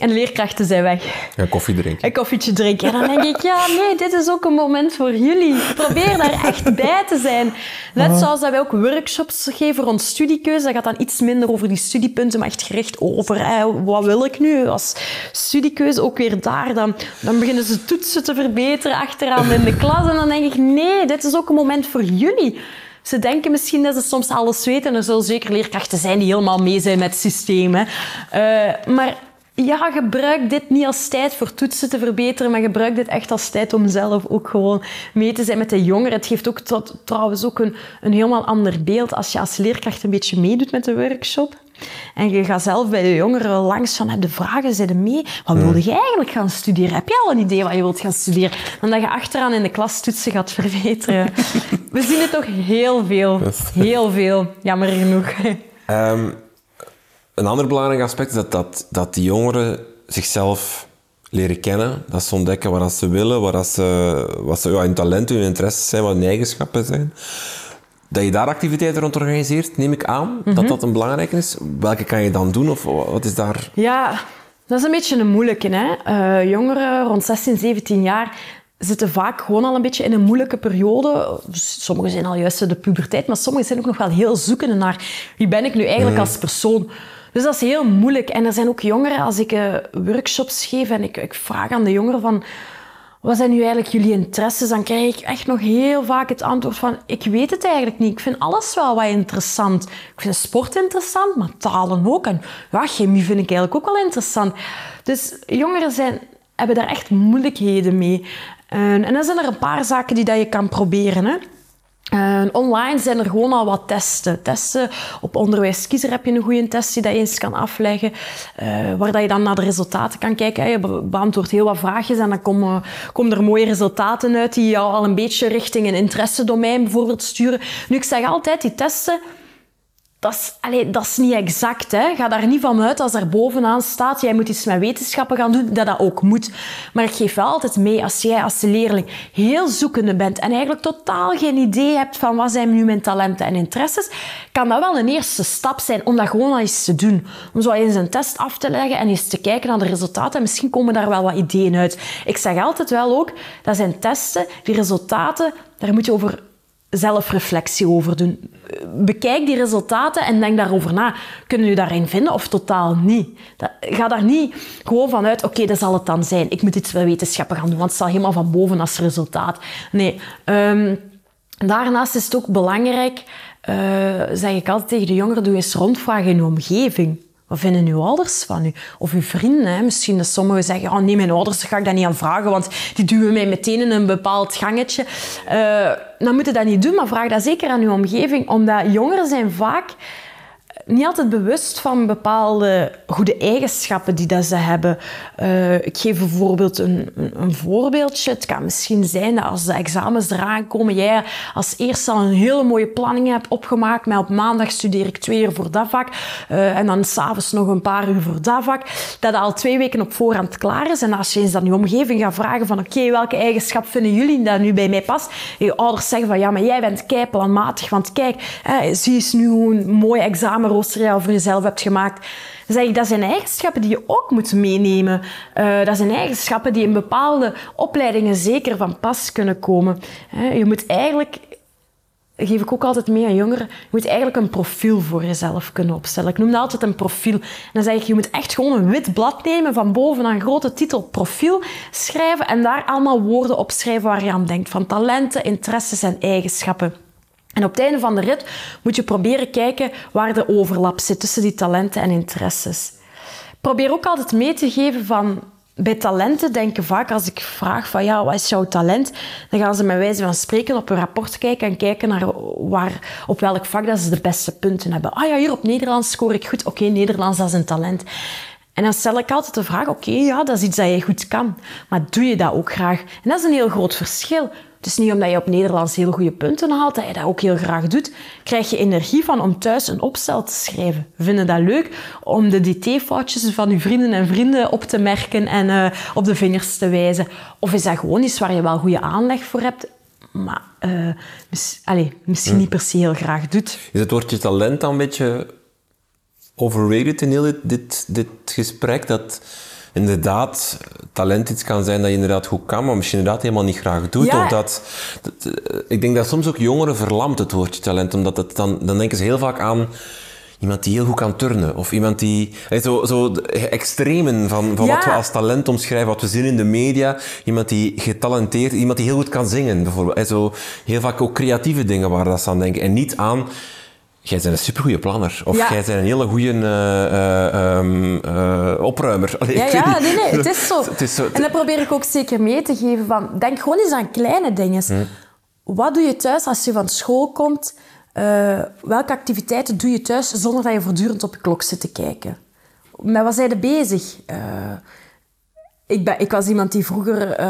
En de leerkrachten zijn weg. Ja, koffie drinken. Een koffietje drinken. En dan denk ik, ja, nee, dit is ook een moment voor jullie. Probeer daar echt bij te zijn. Net zoals dat wij ook workshops geven rond studiekeuze. Dat gaat dan iets minder over die studiepunten, maar echt gericht over wat wil ik nu als studiekeuze. Ook weer daar. Dan, dan beginnen ze toetsen te verbeteren achteraan in de klas. En dan denk ik, nee, dit is ook een moment voor jullie. Ze denken misschien dat ze soms alles weten. En er zullen zeker leerkrachten zijn die helemaal mee zijn met het systeem. Hè. Uh, maar ja, gebruik dit niet als tijd voor toetsen te verbeteren, maar gebruik dit echt als tijd om zelf ook gewoon mee te zijn met de jongeren. Het geeft ook trouwens ook een, een helemaal ander beeld als je als leerkracht een beetje meedoet met de workshop. En je gaat zelf bij de jongeren langs van, heb de vragen, zijn mee? Wat wilde je eigenlijk gaan studeren? Heb je al een idee wat je wilt gaan studeren? Dan dat je achteraan in de klas toetsen gaat verbeteren. We zien het toch heel veel. Heel veel, jammer genoeg. Um, een ander belangrijk aspect is dat, dat, dat die jongeren zichzelf leren kennen. Dat ze ontdekken wat ze willen, wat, ze, wat ze, ja, hun talenten, hun interesses zijn, wat hun eigenschappen zijn. Dat je daar activiteiten rond organiseert, neem ik aan. Dat mhm. dat een belangrijke is. Welke kan je dan doen? Of wat is daar... Ja, dat is een beetje een moeilijke. Hè? Uh, jongeren rond 16, 17 jaar zitten vaak gewoon al een beetje in een moeilijke periode. Sommigen zijn al juist de puberteit, maar sommigen zijn ook nog wel heel zoekende naar wie ben ik nu eigenlijk mhm. als persoon. Dus dat is heel moeilijk. En er zijn ook jongeren, als ik uh, workshops geef en ik, ik vraag aan de jongeren van wat zijn nu eigenlijk jullie interesses? Dan krijg ik echt nog heel vaak het antwoord van ik weet het eigenlijk niet. Ik vind alles wel wat interessant. Ik vind sport interessant, maar talen ook. En ja, chemie vind ik eigenlijk ook wel interessant. Dus jongeren zijn, hebben daar echt moeilijkheden mee. En, en dan zijn er een paar zaken die dat je kan proberen. Hè. Uh, online zijn er gewoon al wat testen. Testen op onderwijskiezer heb je een goede test die je eens kan afleggen, uh, waar dat je dan naar de resultaten kan kijken. Je beantwoordt heel wat vraagjes en dan komen, komen er mooie resultaten uit die jou al een beetje richting een interessedomein bijvoorbeeld sturen. Nu, ik zeg altijd, die testen, dat is, allee, dat is niet exact. Hè. Ga daar niet van uit als er bovenaan staat, jij moet iets met wetenschappen gaan doen, dat dat ook moet. Maar ik geef wel altijd mee, als jij als leerling heel zoekende bent en eigenlijk totaal geen idee hebt van wat zijn nu mijn talenten en interesses, kan dat wel een eerste stap zijn om dat gewoon al eens te doen. Om zo eens een test af te leggen en eens te kijken naar de resultaten. En misschien komen daar wel wat ideeën uit. Ik zeg altijd wel ook, dat zijn testen, die resultaten, daar moet je over zelfreflectie over doen. Bekijk die resultaten en denk daarover na. Kunnen je daarin vinden of totaal niet? Ga daar niet gewoon vanuit, oké, dat zal het dan zijn. Ik moet iets met wetenschappen gaan doen, want het zal helemaal van boven als resultaat. Nee. Um, daarnaast is het ook belangrijk, uh, zeg ik altijd tegen de jongeren, doe eens rondvragen in je omgeving. Wat vinden uw ouders van u? Of uw vrienden? Misschien dat sommigen zeggen, oh nee, mijn ouders ga ik dat niet aan vragen, want die duwen mij meteen in een bepaald gangetje. Uh, dan moet je dat niet doen, maar vraag dat zeker aan uw omgeving, omdat jongeren zijn vaak niet altijd bewust van bepaalde goede eigenschappen die dat ze hebben. Uh, ik geef bijvoorbeeld een, een, voorbeeldje. Het kan misschien zijn dat als de examens eraan komen, jij als eerste al een hele mooie planning hebt opgemaakt. Maar op maandag studeer ik twee uur voor dat vak. Uh, en dan s'avonds nog een paar uur voor dat vak. Dat al twee weken op voorhand klaar is. En als je eens aan je omgeving gaat vragen van oké, welke eigenschap vinden jullie dat nu bij mij past? Je ouders zeggen van ja, maar jij bent keiplanmatig. Want kijk, hè, zie eens nu hoe een mooi examen voor jezelf hebt gemaakt. Zeg ik, dat zijn eigenschappen die je ook moet meenemen. Uh, dat zijn eigenschappen die in bepaalde opleidingen zeker van pas kunnen komen. je moet eigenlijk geef ik ook altijd mee aan jongeren. Je moet eigenlijk een profiel voor jezelf kunnen opstellen. Ik noem dat altijd een profiel. En dan zeg ik, je moet echt gewoon een wit blad nemen, van boven een grote titel profiel schrijven en daar allemaal woorden op schrijven waar je aan denkt. Van talenten, interesses en eigenschappen. En op het einde van de rit moet je proberen kijken waar de overlap zit tussen die talenten en interesses. Probeer ook altijd mee te geven van bij talenten denken vaak als ik vraag van ja, wat is jouw talent? Dan gaan ze met wijze van spreken op een rapport kijken en kijken naar waar, op welk vak dat ze de beste punten hebben. Ah ja, hier op Nederlands scoor ik goed. Oké, Nederlands, dat is een talent. En dan stel ik altijd de vraag, oké, ja, dat is iets dat je goed kan. Maar doe je dat ook graag? En dat is een heel groot verschil. Het is niet omdat je op Nederlands heel goede punten haalt, dat je dat ook heel graag doet. Krijg je energie van om thuis een opstel te schrijven. Vinden dat leuk om de dt-foutjes van je vrienden en vrienden op te merken en uh, op de vingers te wijzen? Of is dat gewoon iets waar je wel goede aanleg voor hebt, maar uh, mis, allez, misschien niet per se heel graag doet? Is het woordje talent dan een beetje overrated in heel dit, dit, dit gesprek? Dat inderdaad talent iets kan zijn dat je inderdaad goed kan, maar misschien inderdaad helemaal niet graag doet. Of dat, dat, eh, ik denk dat soms ook jongeren verlamt het woordje talent, omdat het dan, dan denken ze heel vaak aan iemand die heel goed kan turnen. Of iemand die... Zo, zo extremen van, van wat we als talent omschrijven, wat we zien in de media. Iemand die getalenteerd... Iemand die heel goed kan zingen, bijvoorbeeld. Zo, heel vaak ook creatieve dingen waar dat ze aan denken. En niet aan Jij bent een supergoeie planner. Of jij bent een hele goede uh, uh, opruimer. Allee, ja, ja nee, nee, het is, zo. het is zo. En dat probeer ik ook zeker mee te geven. Van, denk gewoon eens aan kleine dingen. Hm. Wat doe je thuis als je van school komt? welke activiteiten doe je thuis zonder dat je voortdurend op je klok zit te kijken? Met wat zijn je bezig? ik, ben, ik was iemand die vroeger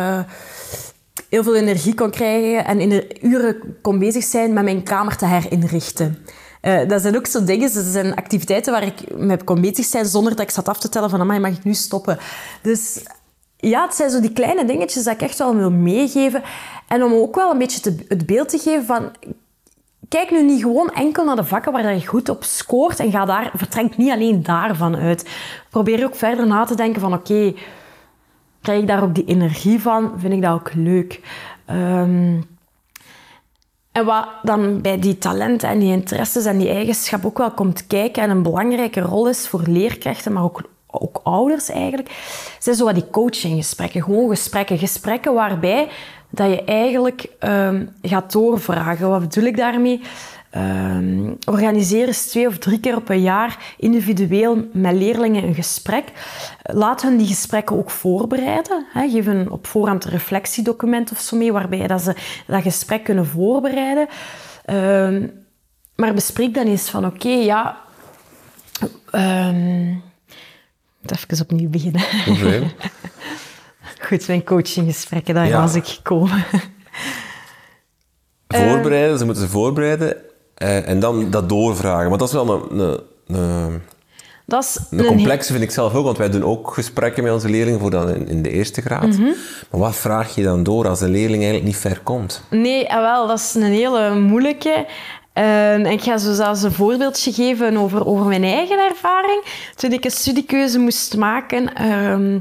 heel veel energie kon krijgen en in de uren kon bezig zijn met mijn kamer te herinrichten. Uh, dat zijn ook zo dingen, dat zijn activiteiten waar ik mee kon bezig zijn zonder dat ik zat af te tellen van, mag ik nu stoppen? Dus ja, het zijn zo die kleine dingetjes dat ik echt wel wil meegeven. En om ook wel een beetje te, het beeld te geven van... Kijk nu niet gewoon enkel naar de vakken waar je goed op scoort en ga daar, vertrek niet alleen daarvan uit. Probeer ook verder na te denken van, oké, krijg ik daar ook die energie van? Vind ik dat ook leuk? Um, en wat dan bij die talenten en die interesses en die eigenschap ook wel komt kijken en een belangrijke rol is voor leerkrachten, maar ook, ook ouders eigenlijk, zijn zo wat die coachinggesprekken. Gewoon gesprekken. Gesprekken waarbij dat je eigenlijk um, gaat doorvragen. Wat bedoel ik daarmee? Um, organiseer eens twee of drie keer op een jaar individueel met leerlingen een gesprek. Laat hen die gesprekken ook voorbereiden. Hè. Geef hen op voorhand een reflectiedocument of zo mee, waarbij dat ze dat gesprek kunnen voorbereiden. Um, maar bespreek dan eens van, oké, okay, ja... Um, even opnieuw beginnen. Goed, mijn coachinggesprekken, daar ja. was ik gekomen. Voorbereiden, ze moeten ze voorbereiden Eh, en dan dat doorvragen. Maar dat is wel een, een, een, Dat is complexe, vind ik zelf ook. Want wij doen ook gesprekken met onze leerlingen voor dan in, de eerste graad. Mhm. Maar wat vraag je dan door als een leerling eigenlijk niet ver komt? Nee, ah, wel, dat is een hele moeilijke. En ik ga zo zelfs een voorbeeldje geven over, over mijn eigen ervaring. Toen ik een studiekeuze moest maken, ehm,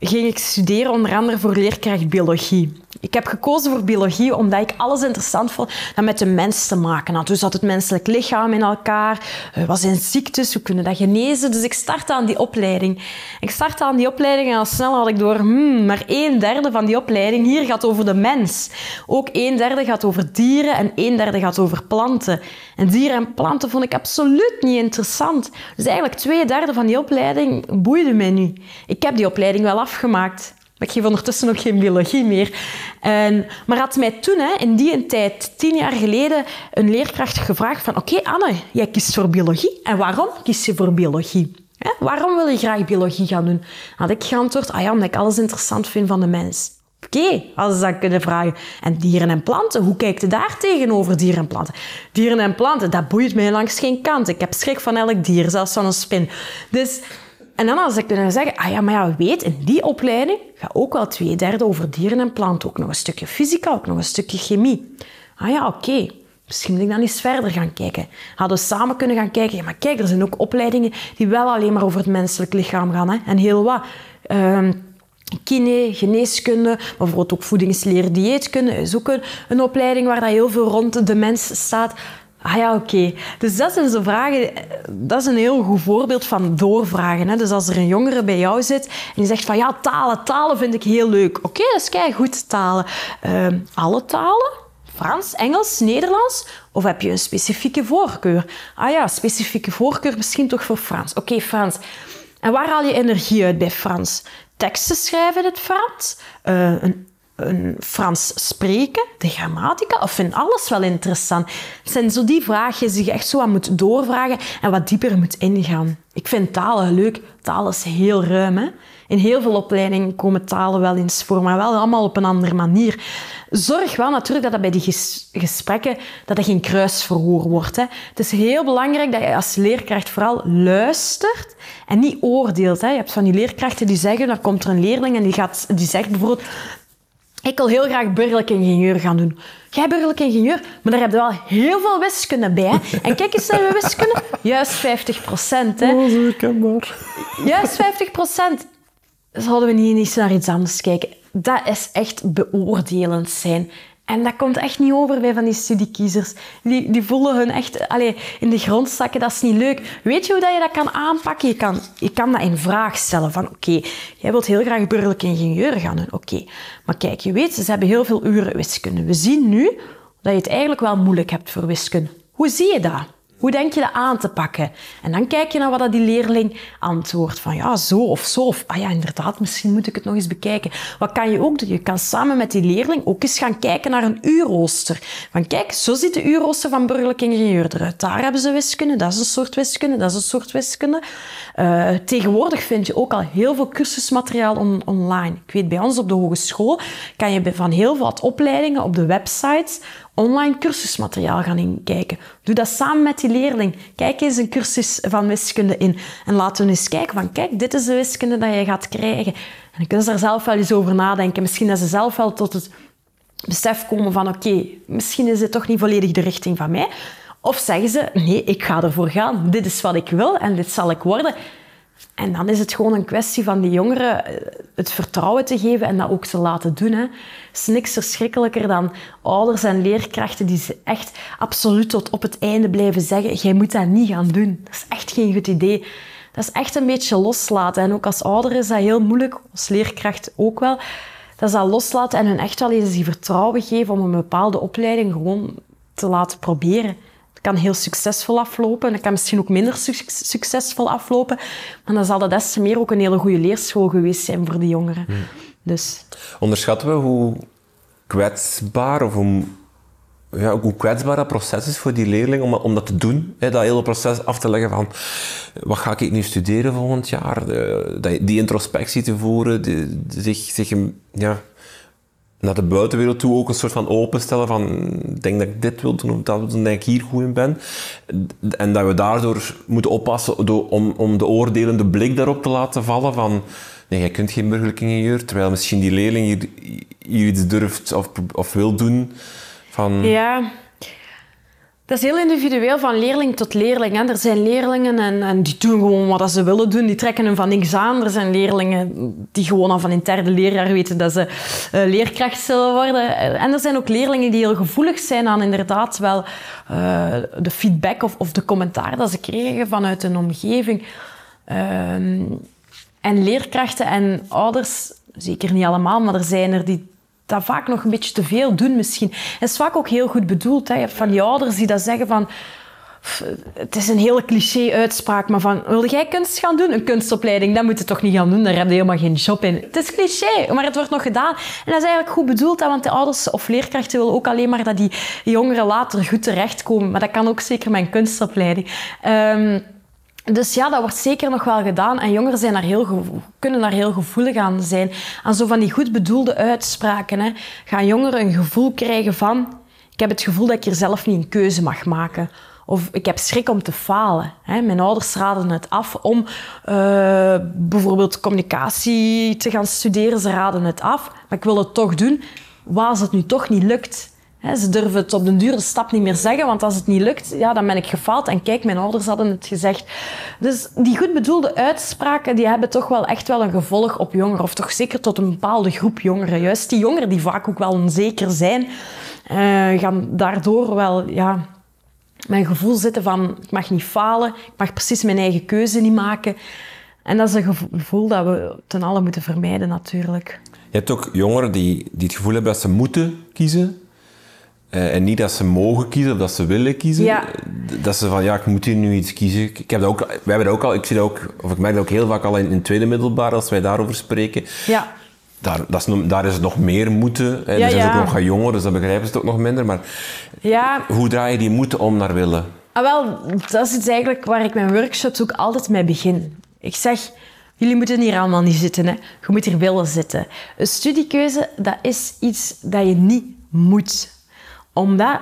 ging ik studeren onder andere voor leerkracht biologie. Ik heb gekozen voor biologie omdat ik alles interessant vond dat met de mens te maken had. Dus dat het menselijk lichaam in elkaar, uh, wat zijn ziektes, hoe kunnen dat genezen. Dus ik startte aan die opleiding. Ik startte aan die opleiding en al snel had ik door, hmm, maar een derde van die opleiding hier gaat over de mens. Ook een derde gaat over dieren en een derde gaat over planten. En dieren en planten vond ik absoluut niet interessant. Dus eigenlijk twee derde van die opleiding boeide mij nu. Ik heb die opleiding wel afgemaakt. Maar ik geef ondertussen ook geen biologie meer. En, maar had mij toen, hè, in die tijd, tien jaar geleden, een leerkracht gevraagd van oké Anne, jij kiest voor biologie. En waarom kies je voor biologie? Hè? Waarom wil je graag biologie gaan doen? Had ik geantwoord, ah ja, omdat ik alles interessant vind van de mens. Oké, hadden ze dat kunnen vragen. En dieren en planten, hoe kijkt je daar tegenover dieren en planten? Dieren en planten, dat boeit mij langs geen kant. Ik heb schrik van elk dier, zelfs van een spin. Dus en dan als ik kunnen zeggen, ah ja, maar ja, weet, in die opleiding gaat ook wel twee derde over dieren en planten. Ook nog een stukje fysica, ook nog een stukje chemie. Ah ja, oké. Misschien moet ik dan eens verder gaan kijken. Hadden we samen kunnen gaan kijken. Ja, maar kijk, er zijn ook opleidingen die wel alleen maar over het menselijk lichaam gaan. Hè? En heel wat. Uh, kine, geneeskunde, maar bijvoorbeeld ook voedingsleer, dieetkunde is ook een, een opleiding waar dat heel veel rond de mens staat. Ah ja, oké. Dus dat zijn zo vragen. Dat is een heel goed voorbeeld van doorvragen. Hè? Dus als er een jongere bij jou zit en die zegt van ja, talen, talen vind ik heel leuk. Oké, okay, dat is goed talen. Uh, alle talen? Frans, Engels, Nederlands? Of heb je een specifieke voorkeur? Ah ja, specifieke voorkeur misschien toch voor Frans. Oké, Frans. En waar haal je energie uit bij Frans? Teksten schrijven in het Frans? Uh, een Frans spreken, de grammatica, of vind alles wel interessant? Het zijn zo die vragen die je echt zo aan moet doorvragen en wat dieper moet ingaan. Ik vind talen leuk. Taal is heel ruim. Hè? In heel veel opleidingen komen talen wel eens voor, maar wel allemaal op een andere manier. Zorg wel natuurlijk dat dat bij die gesprekken dat er geen kruisverhoor wordt. Hè? Het is heel belangrijk dat je als leerkracht vooral luistert en niet oordeelt. Hè? Je hebt van die leerkrachten die zeggen, dan komt er een leerling en die, gaat, die zegt bijvoorbeeld ik wil heel graag burgerlijk ingenieur gaan doen. Jij burgerlijk ingenieur, maar daar heb je wel heel veel wiskunde bij. En kijk eens naar je wiskunde. Juist 50 procent. Oh, zo herkenbaar. Juist 50 procent. Zouden we niet eens naar iets anders kijken? Dat is echt beoordelend zijn. En dat komt echt niet over bij van die studiekiezers. Die, die voelen hun echt allez, in de grond zakken. Dat is niet leuk. Weet je hoe dat je dat kan aanpakken? Je kan, je kan dat in vraag stellen. Van oké, jij wilt heel graag burgerlijk ingenieur gaan doen. Oké, maar kijk, je weet, ze hebben heel veel uren wiskunde. We zien nu dat je het eigenlijk wel moeilijk hebt voor wiskunde. Hoe zie je dat? Hoe denk je dat aan te pakken? En dan kijk je naar wat die leerling antwoordt. Van ja, zo of zo. Of ah ja, inderdaad, misschien moet ik het nog eens bekijken. Wat kan je ook doen? Je kan samen met die leerling ook eens gaan kijken naar een uurrooster. Van kijk, zo ziet de uurrooster van burgerlijk ingenieur eruit. Daar hebben ze wiskunde, dat is een soort wiskunde, dat is een soort wiskunde. Uh, tegenwoordig vind je ook al heel veel cursusmateriaal on online. Ik weet, bij ons op de hogeschool kan je van heel wat opleidingen op de websites online cursusmateriaal gaan inkijken. Doe dat samen met die leerling. Kijk eens een cursus van wiskunde in. En laten we eens kijken van, kijk, dit is de wiskunde dat je gaat krijgen. En dan kunnen ze daar zelf wel eens over nadenken. Misschien dat ze zelf wel tot het besef komen van, oké, misschien is dit toch niet volledig de richting van mij. Of zeggen ze, nee, ik ga ervoor gaan. Dit is wat ik wil en dit zal ik worden. En dan is het gewoon een kwestie van die jongeren eh, het vertrouwen te geven en dat ook te laten doen. Hè. is niks verschrikkelijker dan ouders en leerkrachten die ze echt absoluut tot op het einde blijven zeggen: jij moet dat niet gaan doen. Dat is echt geen goed idee. Dat is echt een beetje loslaten. En ook als ouder is dat heel moeilijk, als leerkracht ook wel. Dat is dat loslaten en hun echt wel eens die vertrouwen geven om een bepaalde opleiding gewoon te laten proberen kan heel succesvol aflopen. Dat kan misschien ook minder succesvol aflopen. Maar dan zal dat des te meer ook een hele goede leerschool geweest zijn voor die jongeren. Dus. Onderschatten we hoe kwetsbaar of hoe, ja, hoe kwetsbaar dat proces is voor die leerling om, om dat te doen? Hè, dat hele proces af te leggen van wat ga ik nu studeren volgend jaar? De, die introspectie te voeren, de, zich, zich ja, naar de buitenwereld toe ook een soort van openstellen van ik denk dat ik dit wil doen of dat wil doen, dat ik hier goed in ben. En dat we daardoor moeten oppassen om, om de oordelende blik daarop te laten vallen van nee, jij kunt geen burgerlijke ingenieur, terwijl misschien die leerling hier, hier iets durft of, of wil doen. Van... Ja, dat is heel individueel van leerling tot leerling. Hè. Er zijn leerlingen en, en, die doen gewoon wat ze willen doen. Die trekken hem van niks aan. Er zijn leerlingen die gewoon al van in derde leerjaar weten dat ze uh, leerkracht zullen worden. En er zijn ook leerlingen die heel gevoelig zijn aan inderdaad wel uh, de feedback of, of, de commentaar dat ze kregen vanuit hun omgeving. Uh, en leerkrachten en ouders, zeker niet allemaal, maar er zijn er die dat vaak nog een beetje te veel doen misschien. Het is vaak ook heel goed bedoeld. Hè. Je hebt van die ouders die dat zeggen van... Het is een hele cliché-uitspraak, maar van... Wil jij kunst gaan doen? Een kunstopleiding, dat moet je toch niet gaan doen? Daar heb je helemaal geen job in. Het is cliché, maar het wordt nog gedaan. En dat is eigenlijk goed bedoeld, hè, want de ouders of leerkrachten willen ook alleen maar dat die jongeren later goed terechtkomen. Maar dat kan ook zeker met een kunstopleiding. Um, dus ja, dat wordt zeker nog wel gedaan. En jongeren zijn daar heel kunnen daar heel gevoelig aan zijn. Aan zo van die goed bedoelde uitspraken. Hè. Gaan jongeren een gevoel krijgen van... Ik heb het gevoel dat ik hier zelf niet een keuze mag maken. Of ik heb schrik om te falen. Hè. Mijn ouders raden het af om uh, bijvoorbeeld communicatie te gaan studeren. Ze raden het af, maar ik wil het toch doen. Wat als het nu toch niet lukt? Ze durven het op de dure stap niet meer zeggen, want als het niet lukt, ja, dan ben ik gefaald. En kijk, mijn ouders hadden het gezegd. Dus die goed bedoelde uitspraken, die hebben toch wel echt wel een gevolg op jongeren. Of toch zeker tot een bepaalde groep jongeren. Juist die jongeren die vaak ook wel onzeker zijn, uh, gaan daardoor wel... Ja, mijn gevoel zitten van, ik mag niet falen, ik mag precies mijn eigen keuze niet maken. En dat is een gevoel dat we ten alle moeten vermijden, natuurlijk. Je hebt ook jongeren die, die het gevoel hebben dat ze moeten kiezen uh, en niet dat ze mogen kiezen of dat ze willen kiezen. Ja. Dat ze van, ja, ik moet hier nu iets kiezen. Ik heb dat ook, wij hebben dat ook al, ik zie dat ook, of ik merk dat ook heel vaak al in, in tweede middelbaar, als wij daarover spreken. Ja. Daar, dat is, daar is het nog meer moeten. Hè. Ja, er zijn ook nog jongeren, dus dat begrijpen ze het ook nog minder. Maar ja. hoe draai je die moeten om naar willen? Ah, wel, dat is het eigenlijk waar ik mijn workshops ook altijd mee begin. Ik zeg, jullie moeten hier allemaal niet zitten. Hè. Je moet hier willen zitten. Een studiekeuze, dat is iets dat je niet moet omdat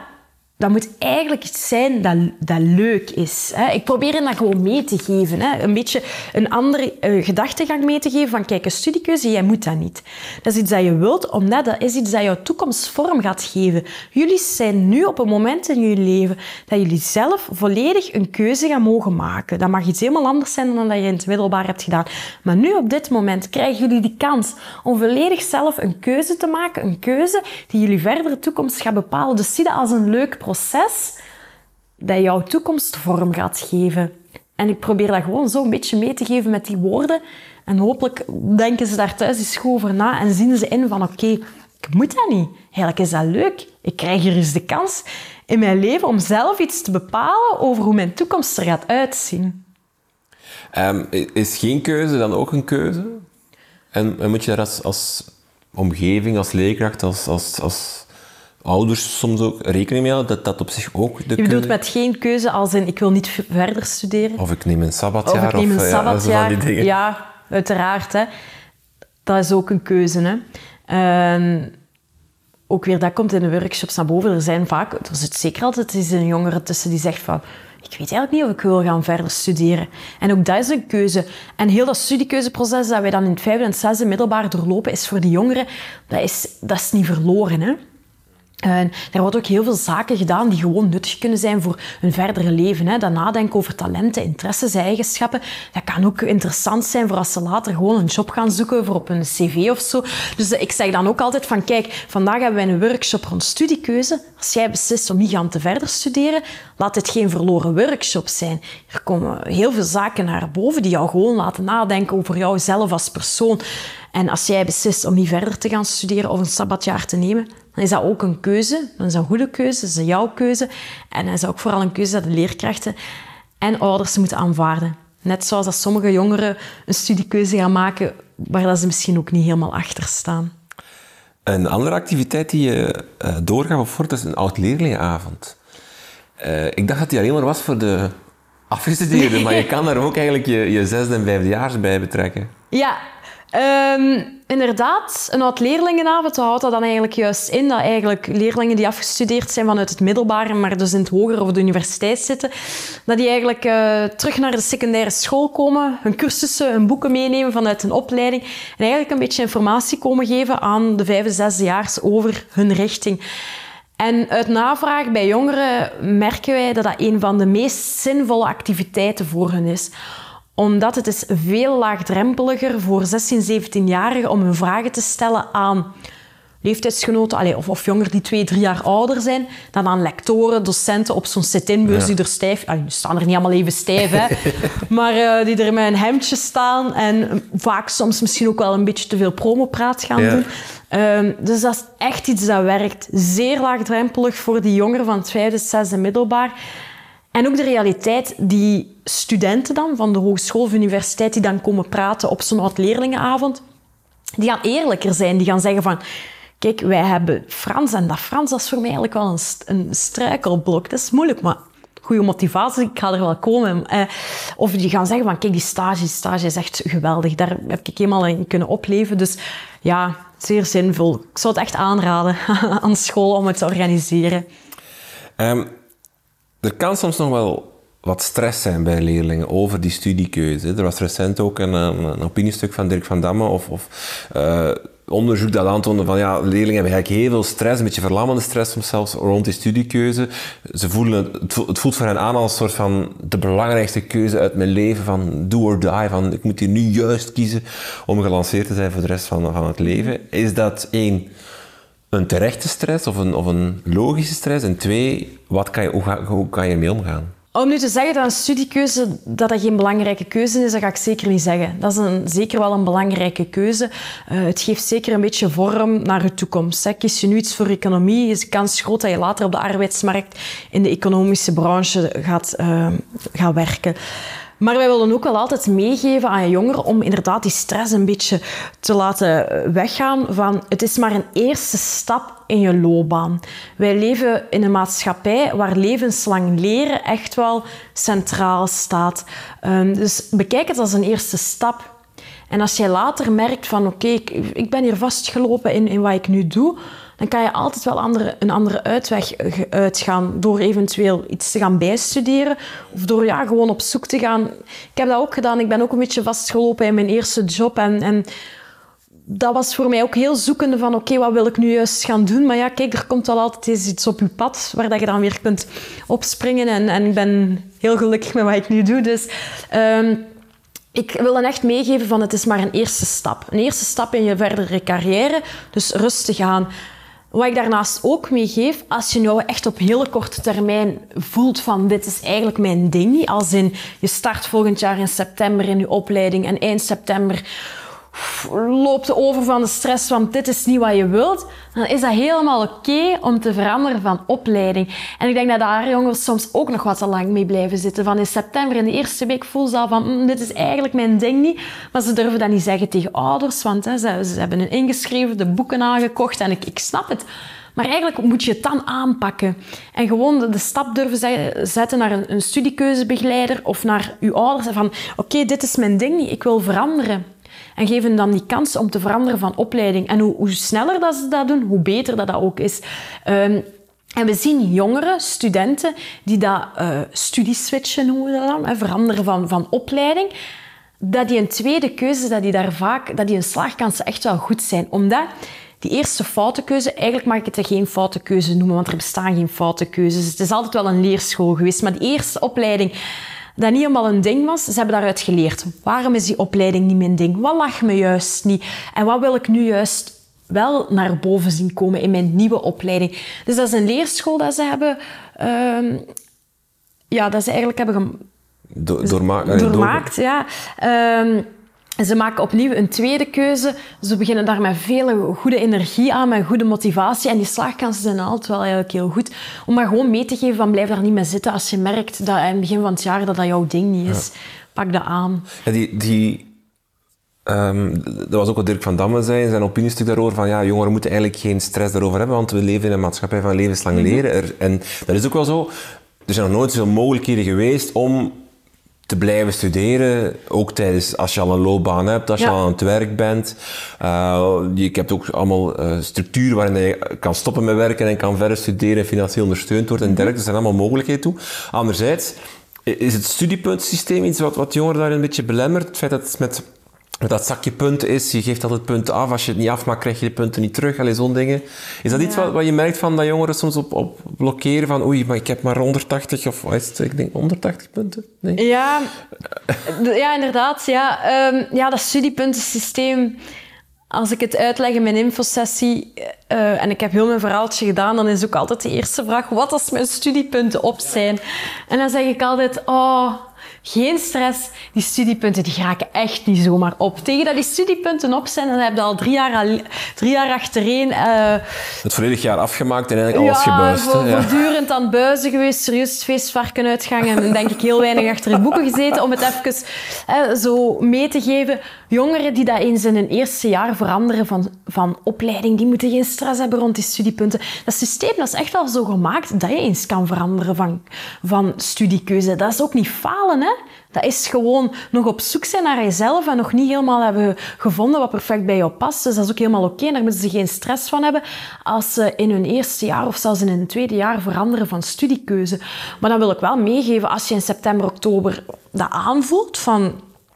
dat moet eigenlijk iets zijn dat, dat leuk is. Hè. Ik probeer je dat gewoon mee te geven. Hè. Een beetje een andere uh, gedachtegang mee te geven van kijk, een studiekeuze, jij moet dat niet. Dat is iets dat je wilt, omdat dat is iets dat jouw toekomst vorm gaat geven. Jullie zijn nu op een moment in jullie leven dat jullie zelf volledig een keuze gaan mogen maken. Dat mag iets helemaal anders zijn dan dat je in het middelbaar hebt gedaan. Maar nu op dit moment krijgen jullie die kans om volledig zelf een keuze te maken. Een keuze die jullie verdere toekomst gaat bepalen. Dus zie dat als een leuk proces proces dat jouw toekomst vorm gaat geven. En ik probeer dat gewoon zo een beetje mee te geven met die woorden. En hopelijk denken ze daar thuis eens goed over na en zien ze in van oké, ik moet dat niet. Eigenlijk is dat leuk. Ik krijg hier eens de kans in mijn leven om zelf iets te bepalen over hoe mijn toekomst er gaat uitzien. Um, is geen keuze dan ook een keuze? En, en moet je daar als, als omgeving, als leerkracht, als, als, als ouders soms ook rekening mee houden, dat dat op zich ook de Je bedoelt met geen keuze als in ik wil niet verder studeren? Of ik neem een sabbatjaar. Of ik neem een of, sabbatjaar. Ja, uiteraard. Hè. Dat is ook een keuze. Hè. En ook weer, dat komt in de workshops naar boven. Er zijn vaak, er zit zeker altijd eens een jongere tussen die zegt van ik weet eigenlijk niet of ik wil gaan verder studeren. En ook dat is een keuze. En heel dat studiekeuzeproces dat wij dan in het vijfde en zesde middelbaar doorlopen, is voor die jongeren, dat is, dat is niet verloren. Hè? En er wordt ook heel veel zaken gedaan die gewoon nuttig kunnen zijn voor hun verdere leven. Hè. Dat nadenken over talenten, interesses, eigenschappen. Dat kan ook interessant zijn voor als ze later gewoon een job gaan zoeken voor op een cv of zo. Dus ik zeg dan ook altijd van kijk, vandaag hebben wij een workshop rond studiekeuze. Als jij beslist om niet te verder studeren, laat dit geen verloren workshop zijn. Er komen heel veel zaken naar boven die jou gewoon laten nadenken over jouzelf als persoon. En als jij beslist om niet verder te gaan studeren of een sabbatjaar te nemen, dan is dat ook een keuze. Dan is dat een goede keuze, dat is jouw keuze. En dan is dat ook vooral een keuze dat de leerkrachten en ouders moeten aanvaarden. Net zoals dat sommige jongeren een studiekeuze gaan maken waar dat ze misschien ook niet helemaal achter staan. Een andere activiteit die je uh, doorgaf of voort is een oud-leerlingenavond. Uh, ik dacht dat die alleen maar was voor de afgestudeerden, maar je kan daar ook eigenlijk je, je zesde en vijfdejaars bij betrekken. Ja, Ehm, inderdaad, een oud-leerlingenavond houdt dat dan eigenlijk juist in dat eigenlijk leerlingen die afgestudeerd zijn vanuit het middelbare, maar dus in het hoger of de universiteit zitten, dat die eigenlijk uh, terug naar de secundaire school komen, hun cursussen, hun boeken meenemen vanuit een opleiding en eigenlijk een beetje informatie komen geven aan de vijfde, zesdejaars over hun richting. En uit navraag bij jongeren merken wij dat dat een van de meest zinvolle activiteiten voor hen is omdat het is veel laagdrempeliger voor 16, 17-jarigen om hun vragen te stellen aan leeftijdsgenoten of, of jongeren die twee, drie jaar ouder zijn, dan aan lectoren, docenten op zo'n sit-in-bus die er stijf... die staan er niet allemaal even stijf, hè, maar uh, die er met een hemdje staan en vaak soms misschien ook wel een beetje te veel promopraat gaan doen. Um, dus dat is echt iets dat werkt. Zeer laagdrempelig voor die jongeren van het vijfde, zesde middelbaar. En ook de realiteit die studenten dan van de hogeschool of universiteit die dan komen praten op zo'n oud-leerlingenavond, die gaan eerlijker zijn. Die gaan zeggen van, kijk, wij hebben Frans en dat Frans dat is voor mij eigenlijk wel een, een struikelblok. Dat is moeilijk, maar goede motivatie, ik ga er wel komen. Eh, of die gaan zeggen van, kijk, die stage, die stage is echt geweldig. Daar heb ik helemaal in kunnen opleven. Dus ja, zeer zinvol. Ik zou het echt aanraden aan school om het te organiseren. Ehm, er kan soms nog wel wat stress zijn bij leerlingen over die studiekeuze. Er was recent ook een, een opiniestuk van Dirk van Damme of, of uh, onderzoek dat aantoonde van ja, leerlingen hebben eigenlijk heel veel stress, een beetje verlammende stress soms zelfs rond die studiekeuze. Ze voelen, het voelt voor hen aan als een soort van de belangrijkste keuze uit mijn leven, van do or die, van ik moet hier nu juist kiezen om gelanceerd te zijn voor de rest van, van het leven. Is dat één een terechte stress of een, of een logische stress? En twee, wat kan je, hoe, kan je ermee omgaan? Om nu te zeggen dat een studiekeuze dat dat geen belangrijke keuze is, dat ga ik zeker niet zeggen. Dat is een, zeker wel een belangrijke keuze. Uh, het geeft zeker een beetje vorm naar je toekomst. Kies je nu iets voor economie, is de kans groot dat je later op de arbeidsmarkt in de economische branche gaat, uh, gaat werken. Maar wij willen ook wel altijd meegeven aan jongeren om inderdaad die stress een beetje te laten weggaan van het is maar een eerste stap in je loopbaan. Wij leven in een maatschappij waar levenslang leren echt wel centraal staat. Um, dus bekijk het als een eerste stap. En als jij later merkt van oké, ik, ik, ben hier vastgelopen in, in wat ik nu doe, dan kan je altijd wel andere, een andere uitweg uitgaan door eventueel iets te gaan bijstuderen of door ja, gewoon op zoek te gaan. Ik heb dat ook gedaan. Ik ben ook een beetje vastgelopen in mijn eerste job en, en dat was voor mij ook heel zoekende van oké, wat wil ik nu juist gaan doen? Maar ja, kijk, er komt wel altijd iets op je pad waar dat je dan weer kunt opspringen en, en ik ben heel gelukkig met wat ik nu doe. Dus... Um, ik wil dan echt meegeven van het is maar een eerste stap. Een eerste stap in je verdere carrière. Dus rustig aan. Wat ik daarnaast ook meegeef, als je nou echt op hele korte termijn voelt van dit is eigenlijk mijn ding, als in je start volgend jaar in september in je opleiding en eind september loopt over van de stress, want dit is niet wat je wilt, dan is dat helemaal oké om te veranderen van opleiding. En ik denk dat daar jongens soms ook nog wat te lang mee blijven zitten. Van in september, in de eerste week, voelen ze al van, mm, dit is eigenlijk mijn ding niet. Maar ze durven dat niet zeggen tegen ouders, want hè, ze, hebben hun ingeschreven, de boeken aangekocht en ik, ik snap het. Maar eigenlijk moet je het dan aanpakken. En gewoon de, stap durven zetten naar een, een studiekeuzebegeleider of naar uw ouders. Van, oké, dit is mijn ding niet, ik wil veranderen. En geven dan die kans om te veranderen van opleiding. En hoe, hoe sneller dat ze dat doen, hoe beter dat, dat ook is. Um, en we zien jongeren, studenten, die dat uh, studieswitchen noemen we dat dan, veranderen van, van opleiding. Dat die een tweede keuze, dat die daar vaak, dat die een slaagkansen echt wel goed zijn. Omdat die eerste foute keuze, eigenlijk mag ik het geen foute keuze noemen, want er bestaan geen foute keuzes. Het is altijd wel een leerschool geweest. Maar die eerste opleiding, dat niet helemaal een ding was. Ze hebben daaruit geleerd. Waarom is die opleiding niet mijn ding? Wat lag me juist niet? En wat wil ik nu juist wel naar boven zien komen in mijn nieuwe opleiding? Dus dat is een leerschool dat ze hebben... Uh, ja, dat ze eigenlijk hebben... Do doorma doormaakt, ja. Uh, ze maken opnieuw een tweede keuze. Ze beginnen daar met veel goede energie aan, met goede motivatie. En die slaagkansen zijn altijd wel eigenlijk heel goed. Om maar gewoon mee te geven van blijf daar niet mee zitten als je merkt dat in het begin van het jaar dat dat jouw ding niet is. Pak dat aan. Ja, die, die, um, dat was ook wat Dirk van Damme zei in zijn opiniestuk daarover. Van ja, jongeren moeten eigenlijk geen stress daarover hebben, want we leven in een maatschappij van levenslang mhm. leren. en dat is ook wel zo. Er zijn nog nooit zoveel mogelijkheden geweest om te blijven studeren, ook tijdens als je al een loopbaan hebt, als je Ja. al aan het werk bent. Uh, je hebt ook allemaal uh, structuren waarin je kan stoppen met werken en kan verder studeren en financieel ondersteund wordt en dergelijke. Er zijn allemaal mogelijkheden toe. Anderzijds is het studiepuntensysteem iets wat, wat jongeren daar een beetje belemmert. Het feit dat het met dat zakje punten is, je geeft altijd punten af. Als je het niet afmaakt, krijg je de punten niet terug. Allee, zo'n dingen. Is dat iets wat, wat je merkt van dat jongeren soms op, op blokkeren? Van oei, maar ik heb maar 180 of wat is het? Ik denk 180 punten? Nee? Ja, ja inderdaad. Ja. Ehm, ja, dat studiepuntensysteem... Als ik het uitleg in mijn infosessie uh, en ik heb heel mijn verhaaltje gedaan, dan is ook altijd de eerste vraag: wat als mijn studiepunten op zijn? En dan zeg ik altijd: oh, geen stress. Die studiepunten die raken echt niet zomaar op. Tegen dat die studiepunten op zijn, dan heb je al drie jaar, al, drie jaar achtereen. Uh, het volledig jaar afgemaakt en eigenlijk alles ja, gebuist. Voor, ja, voortdurend aan buizen geweest, serieus feestvarken uitgangen. En denk ik heel weinig achter de boeken gezeten om het even uh, zo mee te geven. Jongeren die dat eens in hun eerste jaar veranderen van, van opleiding, die moeten geen stress hebben rond die studiepunten. Dat systeem dat is echt wel zo gemaakt dat je eens kan veranderen van, van studiekeuze. Dat is ook niet falen, hè. Dat is gewoon nog op zoek zijn naar jezelf en nog niet helemaal hebben gevonden wat perfect bij jou past. Dus dat is ook helemaal oké. Daar moeten ze geen stress van hebben als ze in hun eerste jaar of zelfs in hun tweede jaar veranderen van studiekeuze. Maar dan wil ik wel meegeven, als je in september, oktober dat aanvoelt van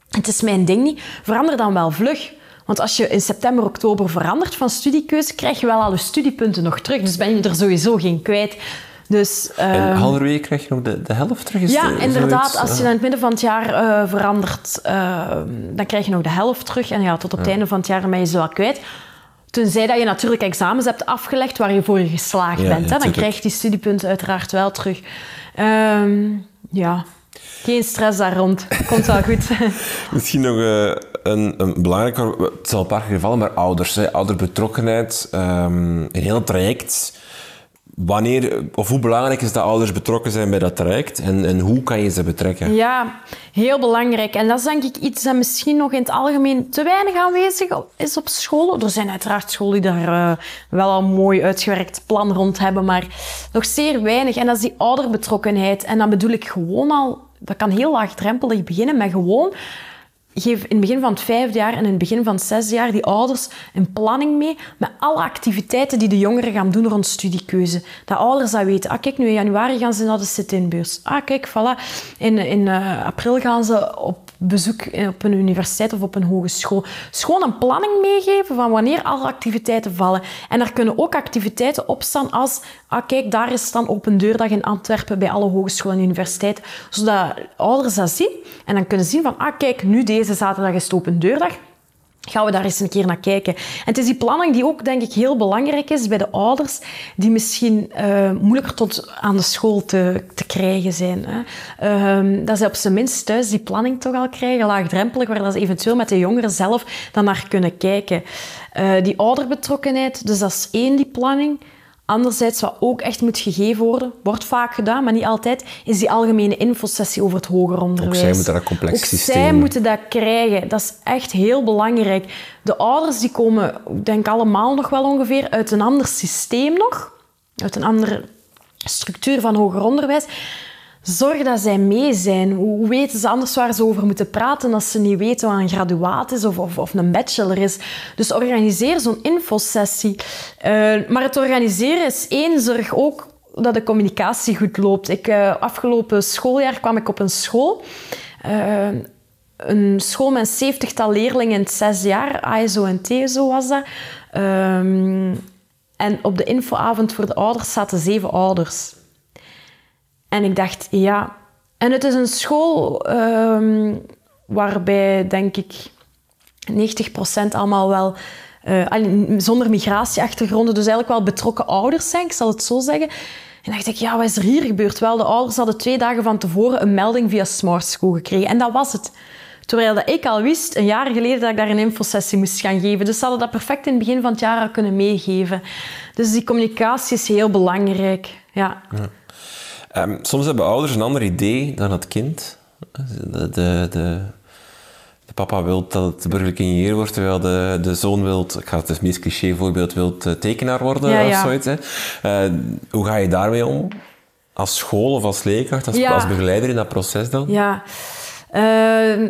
het is mijn ding niet, verander dan wel vlug. Want als je in september, oktober verandert van studiekeuze, krijg je wel al je studiepunten nog terug. Dus ben je er sowieso geen kwijt. Dus, en halverwege krijg je nog de, de helft terug? Ja, de, inderdaad. zoiets? Als je dan in het midden van het jaar uh, verandert, uh, dan krijg je nog de helft terug. En ja, tot op het ja. einde van het jaar ben je ze wel kwijt. Tenzij dat je natuurlijk examens hebt afgelegd waar je voor je geslaagd Ja, bent. hè? Dan krijg je die studiepunten uiteraard wel terug. Um, ja, geen stress daar rond. Komt wel goed. Misschien nog uh, een, een. Het is al een paar gevallen, maar ouders. Hè. Ouderbetrokkenheid. Um, een heel traject. Wanneer, of hoe belangrijk is dat ouders betrokken zijn bij dat traject? En, en hoe kan je ze betrekken? Ja, heel belangrijk. En dat is denk ik iets dat misschien nog in het algemeen te weinig aanwezig is op scholen. Er zijn uiteraard scholen die daar uh, wel een mooi uitgewerkt plan rond hebben, maar nog zeer weinig. En dat is die ouderbetrokkenheid. En dan bedoel ik gewoon al... Dat kan heel laagdrempelig beginnen met gewoon geef in het begin van het vijfde jaar en in het begin van het zesde jaar die ouders een planning mee met alle activiteiten die de jongeren gaan doen rond studiekeuze. Dat ouders dat weten. Ah, kijk, nu in januari gaan ze naar de sit-in-beurs. Ah, kijk, voilà. In, in uh, april gaan ze op bezoek op een universiteit of op een hogeschool. Gewoon een planning meegeven van wanneer alle activiteiten vallen. En er kunnen ook activiteiten op staan als... Ah, kijk, daar is dan open deurdag in Antwerpen bij alle hogescholen en universiteiten. Zodat ouders dat zien en dan kunnen zien van... Ah, kijk, nu deze zaterdag is het open deurdag. Gaan we daar eens een keer naar kijken. En het is die planning die ook, denk ik, heel belangrijk is bij de ouders die misschien uh, moeilijker tot aan de school te, te krijgen zijn. Hè. Uh, dat ze op zijn minst thuis die planning toch al krijgen, laagdrempelig, waar dat ze eventueel met de jongeren zelf dan naar kunnen kijken. Uh, die ouderbetrokkenheid, dus dat is één, die planning. Anderzijds, wat ook echt moet gegeven worden, wordt vaak gedaan, maar niet altijd, is die algemene infosessie over het hoger onderwijs. Ook zij moeten dat complex ook systeem... zij moeten dat krijgen. Dat is echt heel belangrijk. De ouders die komen, ik denk allemaal nog wel ongeveer, uit een ander systeem nog. Uit een andere structuur van hoger onderwijs. Zorg dat zij mee zijn. Hoe weten ze anders waar ze over moeten praten als ze niet weten wat een graduaat is of, of, een bachelor is? Dus organiseer zo'n infosessie. Uh, maar het organiseren is één. Zorg ook dat de communicatie goed loopt. Ik, uh, afgelopen schooljaar kwam ik op een school. Uh, een school met zeventigtal leerlingen in zes jaar. ASO en TSO was dat. Um, en op de infoavond voor de ouders zaten zeven ouders. En ik dacht, ja... En het is een school um, waarbij, denk ik, 90% allemaal wel... Uh, zonder migratieachtergronden, dus eigenlijk wel betrokken ouders zijn, ik zal het zo zeggen. En dacht ik, ja, wat is er hier gebeurd? Wel, de ouders hadden twee dagen van tevoren een melding via Smart School gekregen. En dat was het. Terwijl dat ik al wist, een jaar geleden, dat ik daar een infosessie moest gaan geven. Dus ze hadden dat perfect in het begin van het jaar al kunnen meegeven. Dus die communicatie is heel belangrijk. Ja. ja. Um, soms hebben ouders een ander idee dan het kind. De, de, de, de papa wil dat het burgerlijk ingenieur wordt, terwijl de, de zoon wil, ik ga het, het meest cliché voorbeeld, wil tekenaar worden ja, of ja. zoiets. Hè. Uh, hoe ga je daarmee om? Als school of als leerkracht, als, Ja. als begeleider in dat proces dan? Ja. Uh,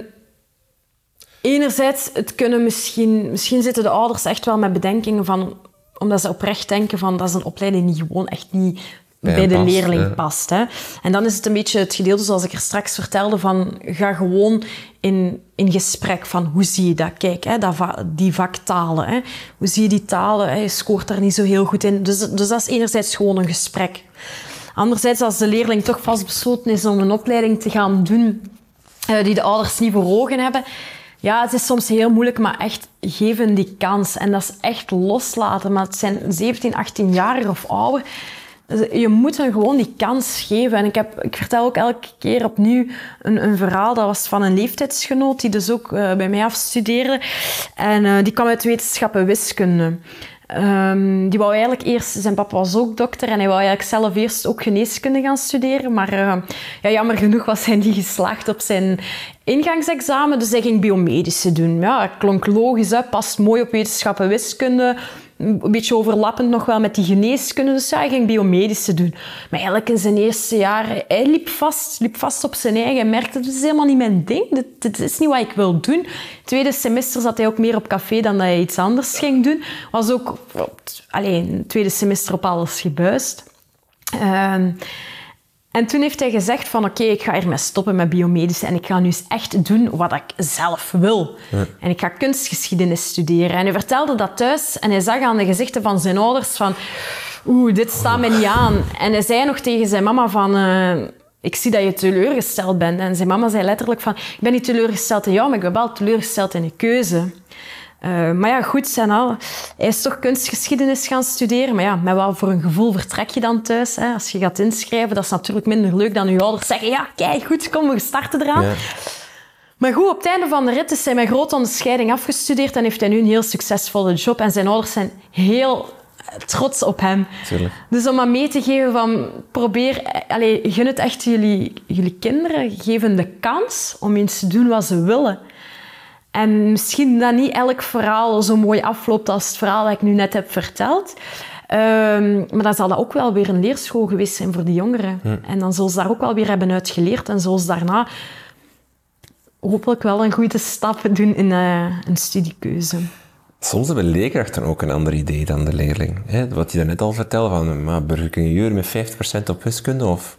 enerzijds, het kunnen misschien, misschien zitten de ouders echt wel met bedenkingen van, omdat ze oprecht denken van dat is een opleiding die gewoon echt niet bij, de leerling past. Hè. En dan is het een beetje het gedeelte zoals ik er straks vertelde van ga gewoon in, in gesprek van hoe zie je dat? Kijk, hè, dat die vaktalen. Hè. Hoe zie je die talen? Hè? Je scoort daar niet zo heel goed in. Dus, dus dat is enerzijds gewoon een gesprek. Anderzijds, als de leerling toch vastbesloten is om een opleiding te gaan doen uh, die de ouders niet voor ogen hebben, ja, het is soms heel moeilijk, maar echt geven die kans. En dat is echt loslaten. Maar het zijn 17, 18 jaar of ouder. Je moet hen gewoon die kans geven. En ik, heb, ik vertel ook elke keer opnieuw een, een verhaal. Dat was van een leeftijdsgenoot die dus ook uh, bij mij afstudeerde. En uh, die kwam uit wetenschappen wiskunde. Um, die wou eigenlijk eerst, zijn papa was ook dokter en hij wou eigenlijk zelf eerst ook geneeskunde gaan studeren. Maar uh, ja, jammer genoeg was hij niet geslaagd op zijn ingangsexamen, dus hij ging biomedische doen. Ja, klonk logisch, hè, past mooi op wetenschappen wiskunde een beetje overlappend nog wel met die geneeskunde. Dus ja, hij ging biomedische doen. Maar eigenlijk in zijn eerste jaar, hij liep vast, liep vast op zijn eigen. Hij merkte, dit is helemaal niet mijn ding. Dit, is niet wat ik wil doen. Tweede semester zat hij ook meer op café dan dat hij iets anders ging doen. Was ook, alleen, tweede semester op alles gebuist. Uh, en toen heeft hij gezegd van oké, ik ga ermee stoppen met biomedische en ik ga nu eens echt doen wat ik zelf wil. En ik ga kunstgeschiedenis studeren. En hij vertelde dat thuis en hij zag aan de gezichten van zijn ouders van oeh, dit staat me niet aan. En hij zei nog tegen zijn mama van... Uh, ik zie dat je teleurgesteld bent. En zijn mama zei letterlijk van... Ik ben niet teleurgesteld in jou, maar ik ben wel teleurgesteld in je keuze. Uh, maar ja, goed, zijn al. Hij is toch kunstgeschiedenis gaan studeren. Maar ja, met wat voor een gevoel vertrek je dan thuis? Hè? Als je gaat inschrijven, dat is natuurlijk minder leuk dan je ouders zeggen... Ja, kijk, goed, kom, we starten eraan. Ja. Maar goed, op het einde van de rit is hij met grote onderscheiding afgestudeerd en heeft hij nu een heel succesvolle job. En zijn ouders zijn heel trots op hem. Tuurlijk. Dus om maar mee te geven van probeer, allez, gun het echt jullie, jullie kinderen, geef hen de kans om eens te doen wat ze willen. En misschien dat niet elk verhaal zo mooi afloopt als het verhaal dat ik nu net heb verteld. Um, maar dan zal dat ook wel weer een leerschool geweest zijn voor die jongeren. Hm. En dan zullen ze daar ook wel weer hebben uitgeleerd. En zullen ze daarna hopelijk wel een goede stap doen in uh, een studiekeuze. Soms hebben leerkrachten ook een ander idee dan de leerling. Hè? Wat je daarnet al vertelde, van maar burgeringenieur met 50% op wiskunde of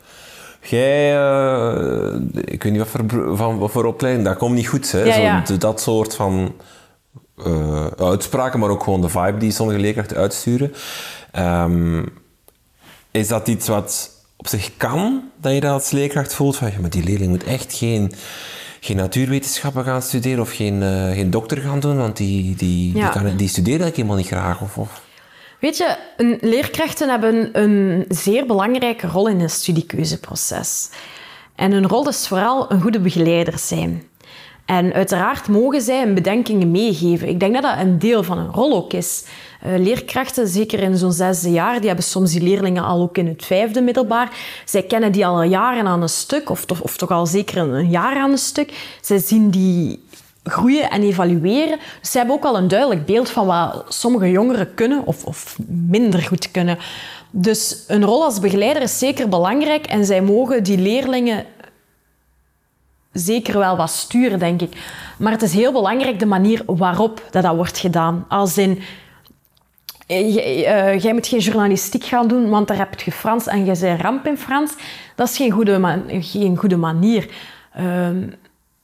Jij, uh, ik weet niet wat voor, van, wat voor opleiding, dat komt niet goed. Hè? Ja, Zo, Dat soort van uh, uitspraken, maar ook gewoon de vibe die sommige leerkrachten uitsturen. Um, is dat iets wat op zich kan, dat je dat als leerkracht voelt? Van, ja, maar die leerling moet echt geen, geen natuurwetenschappen gaan studeren of geen, uh, geen dokter gaan doen, want die, die, die, kan, die studeert eigenlijk helemaal niet graag. Of, of. Weet je, leerkrachten hebben een zeer belangrijke rol in een studiekeuzeproces. En hun rol is vooral een goede begeleider zijn. En uiteraard mogen zij hun bedenkingen meegeven. Ik denk dat dat een deel van hun rol ook is. Uh, leerkrachten, zeker in zo'n zesde jaar, die hebben soms die leerlingen al ook in het vijfde middelbaar. Zij kennen die al jaren aan een stuk, of, toch, of toch al zeker een jaar aan een stuk. Zij zien die groeien en evalueren. Dus ze hebben ook al een duidelijk beeld van wat sommige jongeren kunnen of, of minder goed kunnen. Dus een rol als begeleider is zeker belangrijk en zij mogen die leerlingen zeker wel wat sturen, denk ik. Maar het is heel belangrijk de manier waarop dat, dat wordt gedaan. Als in, uh, jij moet geen journalistiek gaan doen, want daar heb je Frans en jij bent ramp in Frans. Dat is geen goede, geen goede manier. Uh,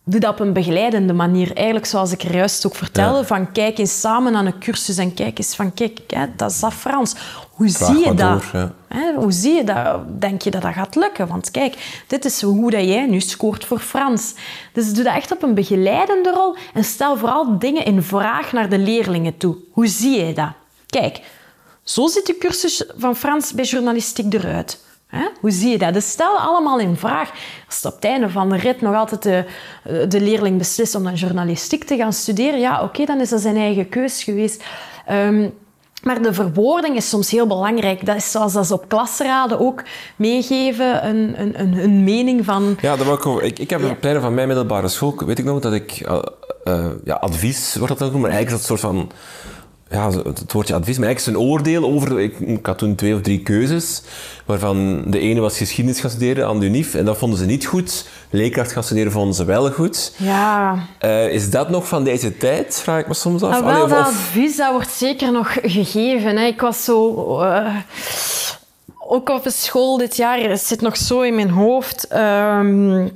doe dat op een begeleidende manier. Eigenlijk zoals ik er juist ook vertelde, van kijk eens samen aan een cursus en kijk eens van kijk, hè, dat is dat Frans. Hoe zie je dat? Hè, hoe zie je dat? Denk je dat dat gaat lukken? Want kijk, dit is hoe dat jij nu scoort voor Frans. Dus doe dat echt op een begeleidende rol en stel vooral dingen in vraag naar de leerlingen toe. Hoe zie je dat? Kijk, zo ziet de cursus van Frans bij journalistiek eruit. Hoe zie je dat? Dus stel allemaal in vraag. Als het op het einde van de rit nog altijd de, de leerling beslist om dan journalistiek te gaan studeren, ja, oké, dan is dat zijn eigen keus geweest. Um, maar de verwoording is soms heel belangrijk. Dat is zoals dat ze op klasraden ook meegeven, een, een, een, een mening van... Ja, dat ik, ik, ik heb een plein van mijn middelbare school, weet ik nog, dat ik... Uh, uh, ja, advies wordt dat ook maar eigenlijk is dat een soort van ja, het woordje advies, maar eigenlijk zijn oordeel over... Ik, ik, had toen twee of drie keuzes, waarvan de ene was geschiedenis gaan studeren aan de UNIF, en dat vonden ze niet goed. Leerkracht gaan studeren vonden ze wel goed. Ja. Uh, is dat nog van deze tijd, vraag ik me soms af. Ah, wel, dat advies dat wordt zeker nog gegeven. Hè. Ik was zo... Uh, ook op school dit jaar, het zit nog zo in mijn hoofd... Um,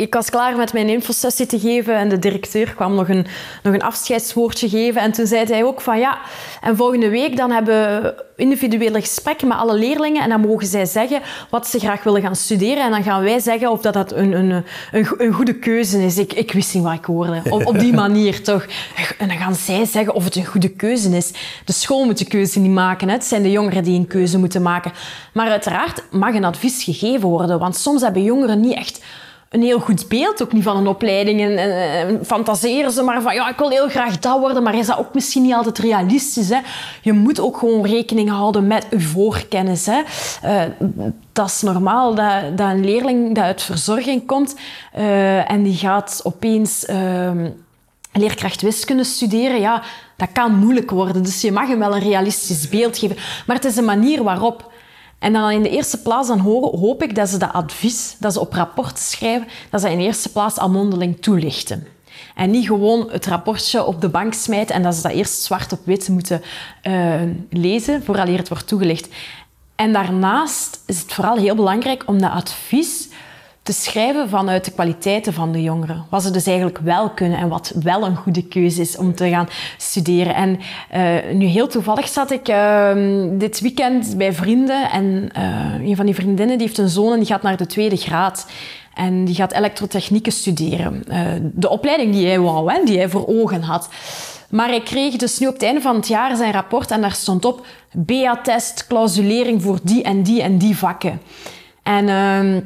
ik was klaar met mijn infosessie te geven en de directeur kwam nog een, nog een afscheidswoordje geven. En toen zei hij ook van ja, en volgende week dan hebben we individuele gesprekken met alle leerlingen en dan mogen zij zeggen wat ze graag willen gaan studeren. En dan gaan wij zeggen of dat, dat een, een, een, een goede keuze is. Ik, ik wist niet wat ik hoorde. Op, op die manier toch. En dan gaan zij zeggen of het een goede keuze is. De school moet de keuze niet maken. Hè. Het zijn de jongeren die een keuze moeten maken. Maar uiteraard mag een advies gegeven worden. Want soms hebben jongeren niet echt een heel goed beeld ook niet van een opleiding. En, en, fantaseren ze maar van, ja, ik wil heel graag dat worden, maar is dat ook misschien niet altijd realistisch. Hè? Je moet ook gewoon rekening houden met je voorkennis. Hè? Uh, dat is normaal dat, dat, een leerling dat uit verzorging komt uh, en die gaat opeens... Uh, leerkracht wiskunde studeren, ja, dat kan moeilijk worden. Dus je mag hem wel een realistisch beeld geven. Maar het is een manier waarop. En dan in de eerste plaats dan hoop ik dat ze dat advies dat ze op rapporten schrijven, dat ze in de eerste plaats al mondeling toelichten. En niet gewoon het rapportje op de bank smijten en dat ze dat eerst zwart op wit moeten uh, lezen vooraleer het wordt toegelicht. En daarnaast is het vooral heel belangrijk om dat advies te schrijven vanuit de kwaliteiten van de jongeren. Wat ze dus eigenlijk wel kunnen en wat wel een goede keuze is om te gaan studeren. En uh, nu heel toevallig zat ik uh, dit weekend bij vrienden en uh, een van die vriendinnen die heeft een zoon en die gaat naar de tweede graad. En die gaat elektrotechnieken studeren. de opleiding die hij wou, hè, die hij voor ogen had. Maar hij kreeg dus nu op het einde van het jaar zijn rapport en daar stond op BA-test, clausulering voor die en die en die vakken. En ehm,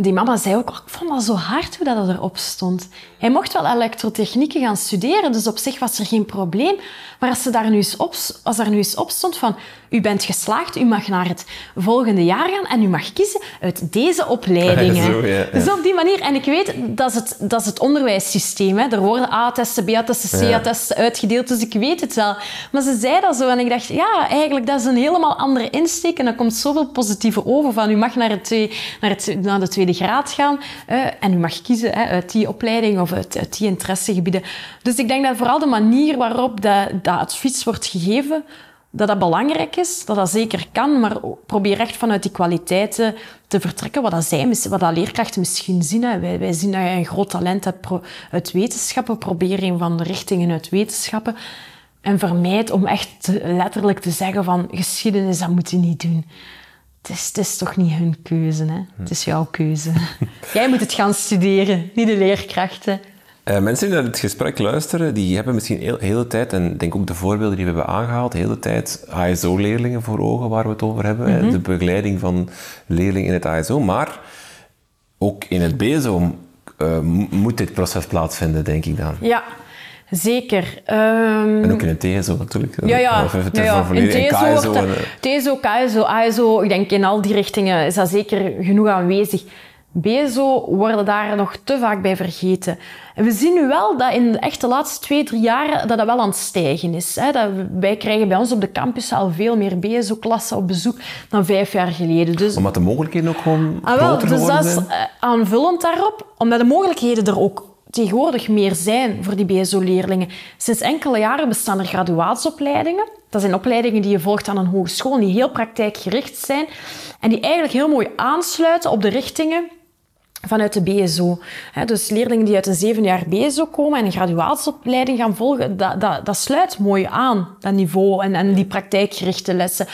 die mama zei ook, ik vond dat zo hard hoe dat erop stond. Hij mocht wel elektrotechnieken gaan studeren, dus op zich was er geen probleem. Maar als, ze daar nu eens op, als daar nu eens op stond van, u bent geslaagd, u mag naar het volgende jaar gaan en u mag kiezen uit deze opleidingen. Zo, ja, Dus op die manier. En ik weet, dat is het, dat is het onderwijssysteem. Hè. Er worden A-testen, B-testen, C-testen uitgedeeld, dus ik weet het wel. Maar ze zei dat zo en ik dacht, ja, eigenlijk dat is een helemaal andere insteek en dat komt zoveel positieve over van, u mag naar, het, naar, het, naar de tweede graad gaan en u mag kiezen hè, uit die opleiding of uit, die interessegebieden. Dus ik denk dat vooral de manier waarop dat, dat advies wordt gegeven, dat dat belangrijk is, dat dat zeker kan, maar probeer echt vanuit die kwaliteiten te vertrekken, wat dat, zij, wat dat leerkrachten misschien zien. Wij, wij zien dat je een groot talent hebt uit wetenschappen, probeer een van de richtingen uit wetenschappen en vermijd om echt letterlijk te zeggen van geschiedenis, dat moet je niet doen. Het is, het is toch niet hun keuze, hè? het is jouw keuze. Jij moet het gaan studeren, niet de leerkrachten. Uh, mensen die naar het gesprek luisteren, die hebben misschien de hele tijd, en ik denk ook de voorbeelden die we hebben aangehaald, de hele tijd ASO-leerlingen voor ogen waar we het over hebben. Mhm. De begeleiding van leerlingen in het ASO. Maar ook in het BSO uh, moet dit proces plaatsvinden, denk ik dan. Ja, Zeker. Um, en ook in een TSO natuurlijk. Ja, ja. ja, ja. In TSO, TSO, KSO, ASO, ik denk in al die richtingen is dat zeker genoeg aanwezig. BSO worden daar nog te vaak bij vergeten. En we zien nu wel dat in de echt de laatste twee, drie jaar dat dat wel aan het stijgen is. Hè. Dat wij krijgen bij ons op de campus al veel meer BSO-klassen op bezoek dan vijf jaar geleden. Dus, omdat de mogelijkheden ook gewoon ah, wel, dus dat is eh, aanvullend daarop, omdat de mogelijkheden er ook tegenwoordig meer zijn voor die BSO-leerlingen. Sinds enkele jaren bestaan er graduaatsopleidingen. Dat zijn opleidingen die je volgt aan een hogeschool, die heel praktijkgericht zijn en die eigenlijk heel mooi aansluiten op de richtingen vanuit de BSO. dus leerlingen die uit een zeven jaar BSO komen en een graduatieopleiding gaan volgen, dat, dat, dat sluit mooi aan, dat niveau en, en die praktijkgerichte lessen.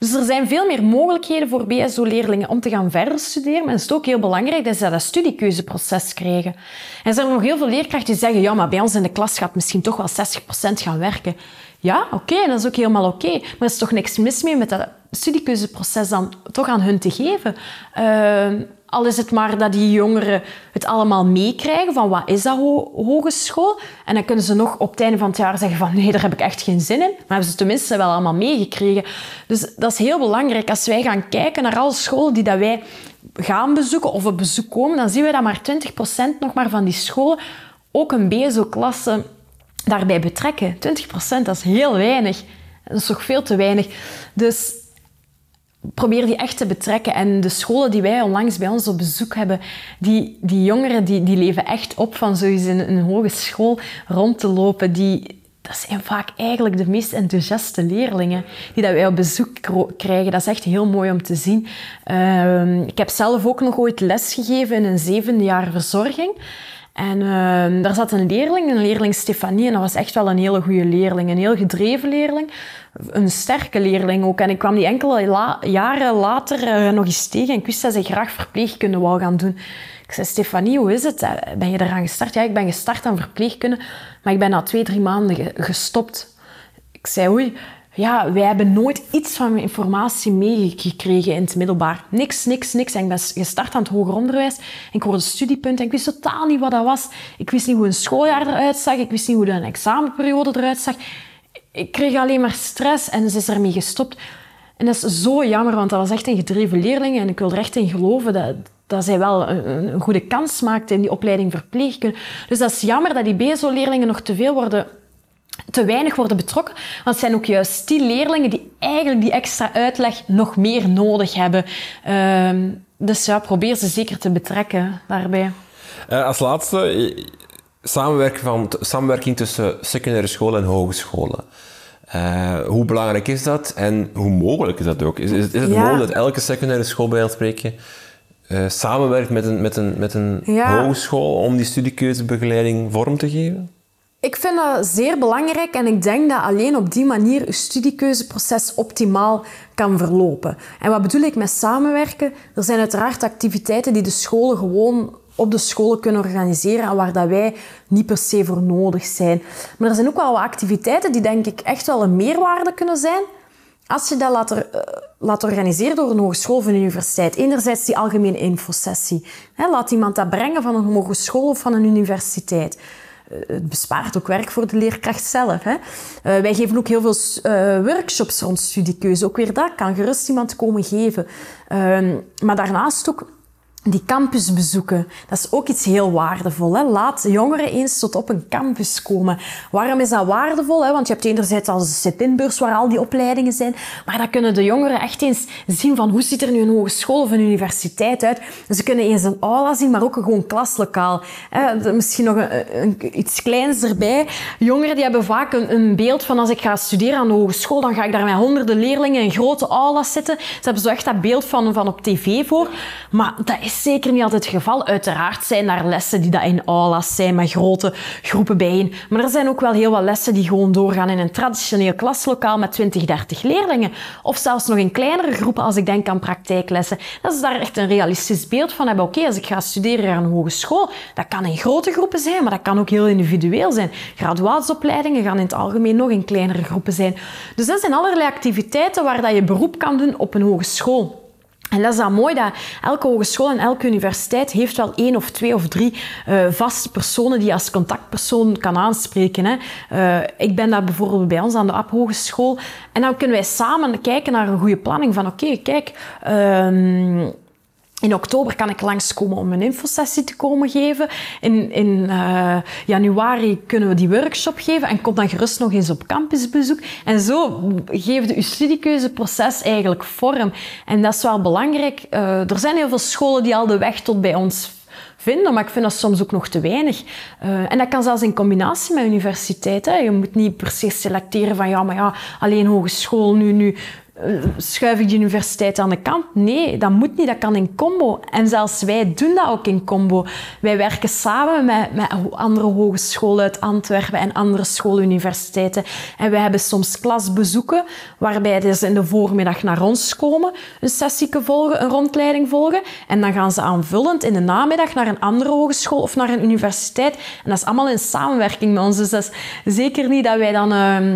Dus er zijn veel meer mogelijkheden voor BSO-leerlingen om te gaan verder studeren. Maar het is ook heel belangrijk dat ze dat studiekeuzeproces krijgen. En er zijn nog heel veel leerkrachten die zeggen, ja, maar bij ons in de klas gaat misschien toch wel 60% gaan werken. Ja, oké, dat is ook helemaal oké. Maar er is toch niks mis mee met dat studiekeuzeproces dan toch aan hun te geven. Uh, al is het maar dat die jongeren het allemaal meekrijgen van wat is dat hogeschool. En dan kunnen ze nog op het einde van het jaar zeggen van nee, daar heb ik echt geen zin in. Maar hebben ze tenminste wel allemaal meegekregen. Dus dat is heel belangrijk. Als wij gaan kijken naar alle scholen die dat wij gaan bezoeken of op bezoek komen, dan zien we dat maar 20% nog maar van die scholen ook een BSO-klasse daarbij betrekken. 20% dat is heel weinig. Dat is toch veel te weinig. Dus probeer die echt te betrekken. En de scholen die wij onlangs bij ons op bezoek hebben, die, die jongeren die, die leven echt op van zoiets in een hogeschool rond te lopen. Die, dat zijn vaak eigenlijk de meest enthousiaste leerlingen die dat wij op bezoek krijgen. Dat is echt heel mooi om te zien. Uh, ik heb zelf ook nog ooit les gegeven in een zevende jaar verzorging. En uh, daar zat een leerling, een leerling Stefanie, en dat was echt wel een hele goede leerling. Een heel gedreven leerling, een sterke leerling ook. En ik kwam die enkele jaren later nog eens tegen en ik wist dat ze graag verpleegkunde wou gaan doen. Ik zei, Stefanie, hoe is het? Ben je eraan gestart? Ja, ik ben gestart aan verpleegkunde, maar ik ben na twee, drie maanden gestopt. Ik zei, oei, ja, wij hebben nooit iets van informatie meegekregen in het middelbaar. Niks, niks, niks. En ik ben gestart aan het hoger onderwijs. En ik hoorde studiepunten en ik wist totaal niet wat dat was. Ik wist niet hoe een schooljaar eruit zag. Ik wist niet hoe een examenperiode eruit zag. Ik kreeg alleen maar stress en ze is ermee gestopt. En dat is zo jammer, want dat was echt een gedreven leerling. En ik wil er echt in geloven dat, dat zij wel een, goede kans maakte in die opleiding verpleegkunde. Dus dat is jammer dat die BSO-leerlingen nog te veel worden te weinig worden betrokken. Want het zijn ook juist die leerlingen die eigenlijk die extra uitleg nog meer nodig hebben. Uh, dus ja, probeer ze zeker te betrekken daarbij. Uh, als laatste, eh, samenwerking, van, samenwerking tussen secundaire scholen en hogescholen. Uh, hoe belangrijk is dat en hoe mogelijk is dat ook? Is, is, is het mogelijk dat elke secundaire school, bij spreken, uh, samenwerkt met een, met een, met een hogeschool om die studiekeuzebegeleiding vorm te geven? Ik vind dat zeer belangrijk en ik denk dat alleen op die manier je studiekeuzeproces optimaal kan verlopen. En wat bedoel ik met samenwerken? Er zijn uiteraard activiteiten die de scholen gewoon op de scholen kunnen organiseren en waar dat wij niet per se voor nodig zijn. Maar er zijn ook wel wat activiteiten die denk ik echt wel een meerwaarde kunnen zijn als je dat laat, er, eh, laat organiseren door een hogeschool of een universiteit. Enerzijds die algemene infosessie. laat iemand dat brengen van een hogeschool of van een universiteit. Eh, het bespaart ook werk voor de leerkracht zelf. Hè. Uh, wij geven ook heel veel uh, workshops rond studiekeuze. Ook weer dat kan gerust iemand komen geven. Uh, maar daarnaast ook die campus bezoeken, dat is ook iets heel waardevol. Hè? Laat jongeren eens tot op een campus komen. Waarom is dat waardevol? Hè? Want je hebt enerzijds al een sit-in-beurs waar al die opleidingen zijn, maar dan kunnen de jongeren echt eens zien van hoe ziet er nu een hogeschool of een universiteit uit. Ze kunnen eens een aula zien, maar ook een gewoon klaslokaal. Hè? Misschien nog een, iets kleins erbij. Jongeren die hebben vaak een, beeld van als ik ga studeren aan de hogeschool, dan ga ik daar met honderden leerlingen in grote aulas zitten. Ze hebben zo echt dat beeld van, van op tv voor. Maar dat zeker niet altijd het geval. Uiteraard zijn er lessen die dat in aulas zijn met grote groepen bijeen. Maar er zijn ook wel heel wat lessen die gewoon doorgaan in een traditioneel klaslokaal met 20, 30 leerlingen. Of zelfs nog in kleinere groepen als ik denk aan praktijklessen. Dat is daar echt een realistisch beeld van hebben. Oké, als ik ga studeren aan een hogeschool, dat kan in grote groepen zijn, maar dat kan ook heel individueel zijn. Graduaatsopleidingen gaan in het algemeen nog in kleinere groepen zijn. Dus dat zijn allerlei activiteiten waar dat je beroep kan doen op een hogeschool. En dat is dan mooi dat elke hogeschool en elke universiteit heeft wel één of twee of drie uh, vaste personen die je als contactpersoon kan aanspreken. Hè. Uh, ik ben daar bijvoorbeeld bij ons aan de AP Hogeschool. En dan kunnen wij samen kijken naar een goede planning van oké, kijk... Uh, in oktober kan ik langskomen om een infosessie te komen geven. In, in uh, januari kunnen we die workshop geven en kom dan gerust nog eens op campusbezoek. En zo geeft je studiekeuzeproces eigenlijk vorm. En dat is wel belangrijk. Uh, er zijn heel veel scholen die al de weg tot bij ons vinden, maar ik vind dat soms ook nog te weinig. Uh, en dat kan zelfs in combinatie met universiteit. Hè. Je moet niet per se selecteren van ja, maar ja, alleen hogeschool nu, nu eh, schuif ik de universiteit aan de kant? Nee, dat moet niet. Dat kan in combo. En zelfs wij doen dat ook in combo. Wij werken samen met, met andere hogescholen uit Antwerpen en andere schooluniversiteiten. En we hebben soms klasbezoeken, waarbij ze in de voormiddag naar ons komen, een sessie volgen, een rondleiding volgen. En dan gaan ze aanvullend in de namiddag naar een andere hogeschool of naar een universiteit. En dat is allemaal in samenwerking met ons. Dus dat is zeker niet dat wij dan... Uh,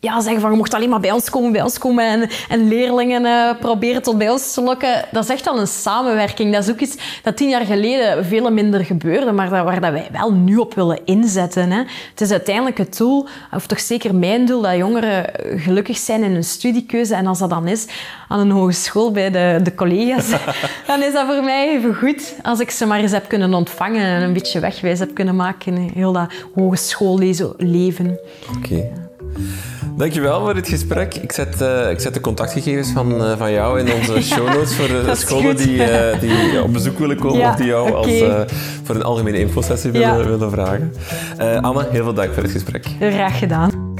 ja, zeggen van je mocht alleen maar bij ons komen, bij ons komen en, en leerlingen uh, proberen tot bij ons te lokken. Dat is echt al een samenwerking. Dat is ook iets dat tien jaar geleden veel minder gebeurde, maar dat, waar dat wij wel nu op willen inzetten. Hè. Het is uiteindelijk het doel, of toch zeker mijn doel, dat jongeren gelukkig zijn in hun studiekeuze. En als dat dan is aan een hogeschool bij de, de collega's, dan is dat voor mij even goed als ik ze maar eens heb kunnen ontvangen en een beetje wegwijs heb kunnen maken in heel dat hogeschoolleven. Oké. Dankjewel voor dit gesprek. Ik zet, uh, ik zet de contactgegevens van, uh, van jou in onze show notes voor de scholen die, uh, die op bezoek willen komen ja, of die jou okay. als, voor een algemene infosessie willen, willen vragen. Anne, heel veel dank voor het gesprek. Graag gedaan.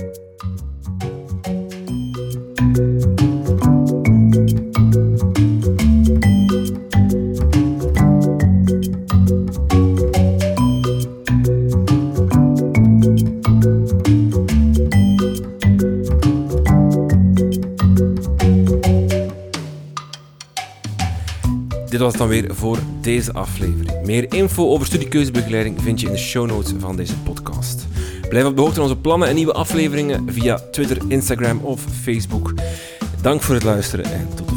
Was dan weer voor deze aflevering. Meer info over studiekeuzebegeleiding vind je in de show notes van deze podcast. Blijf op de hoogte van onze plannen en nieuwe afleveringen via Twitter, Instagram of Facebook. Dank voor het luisteren en tot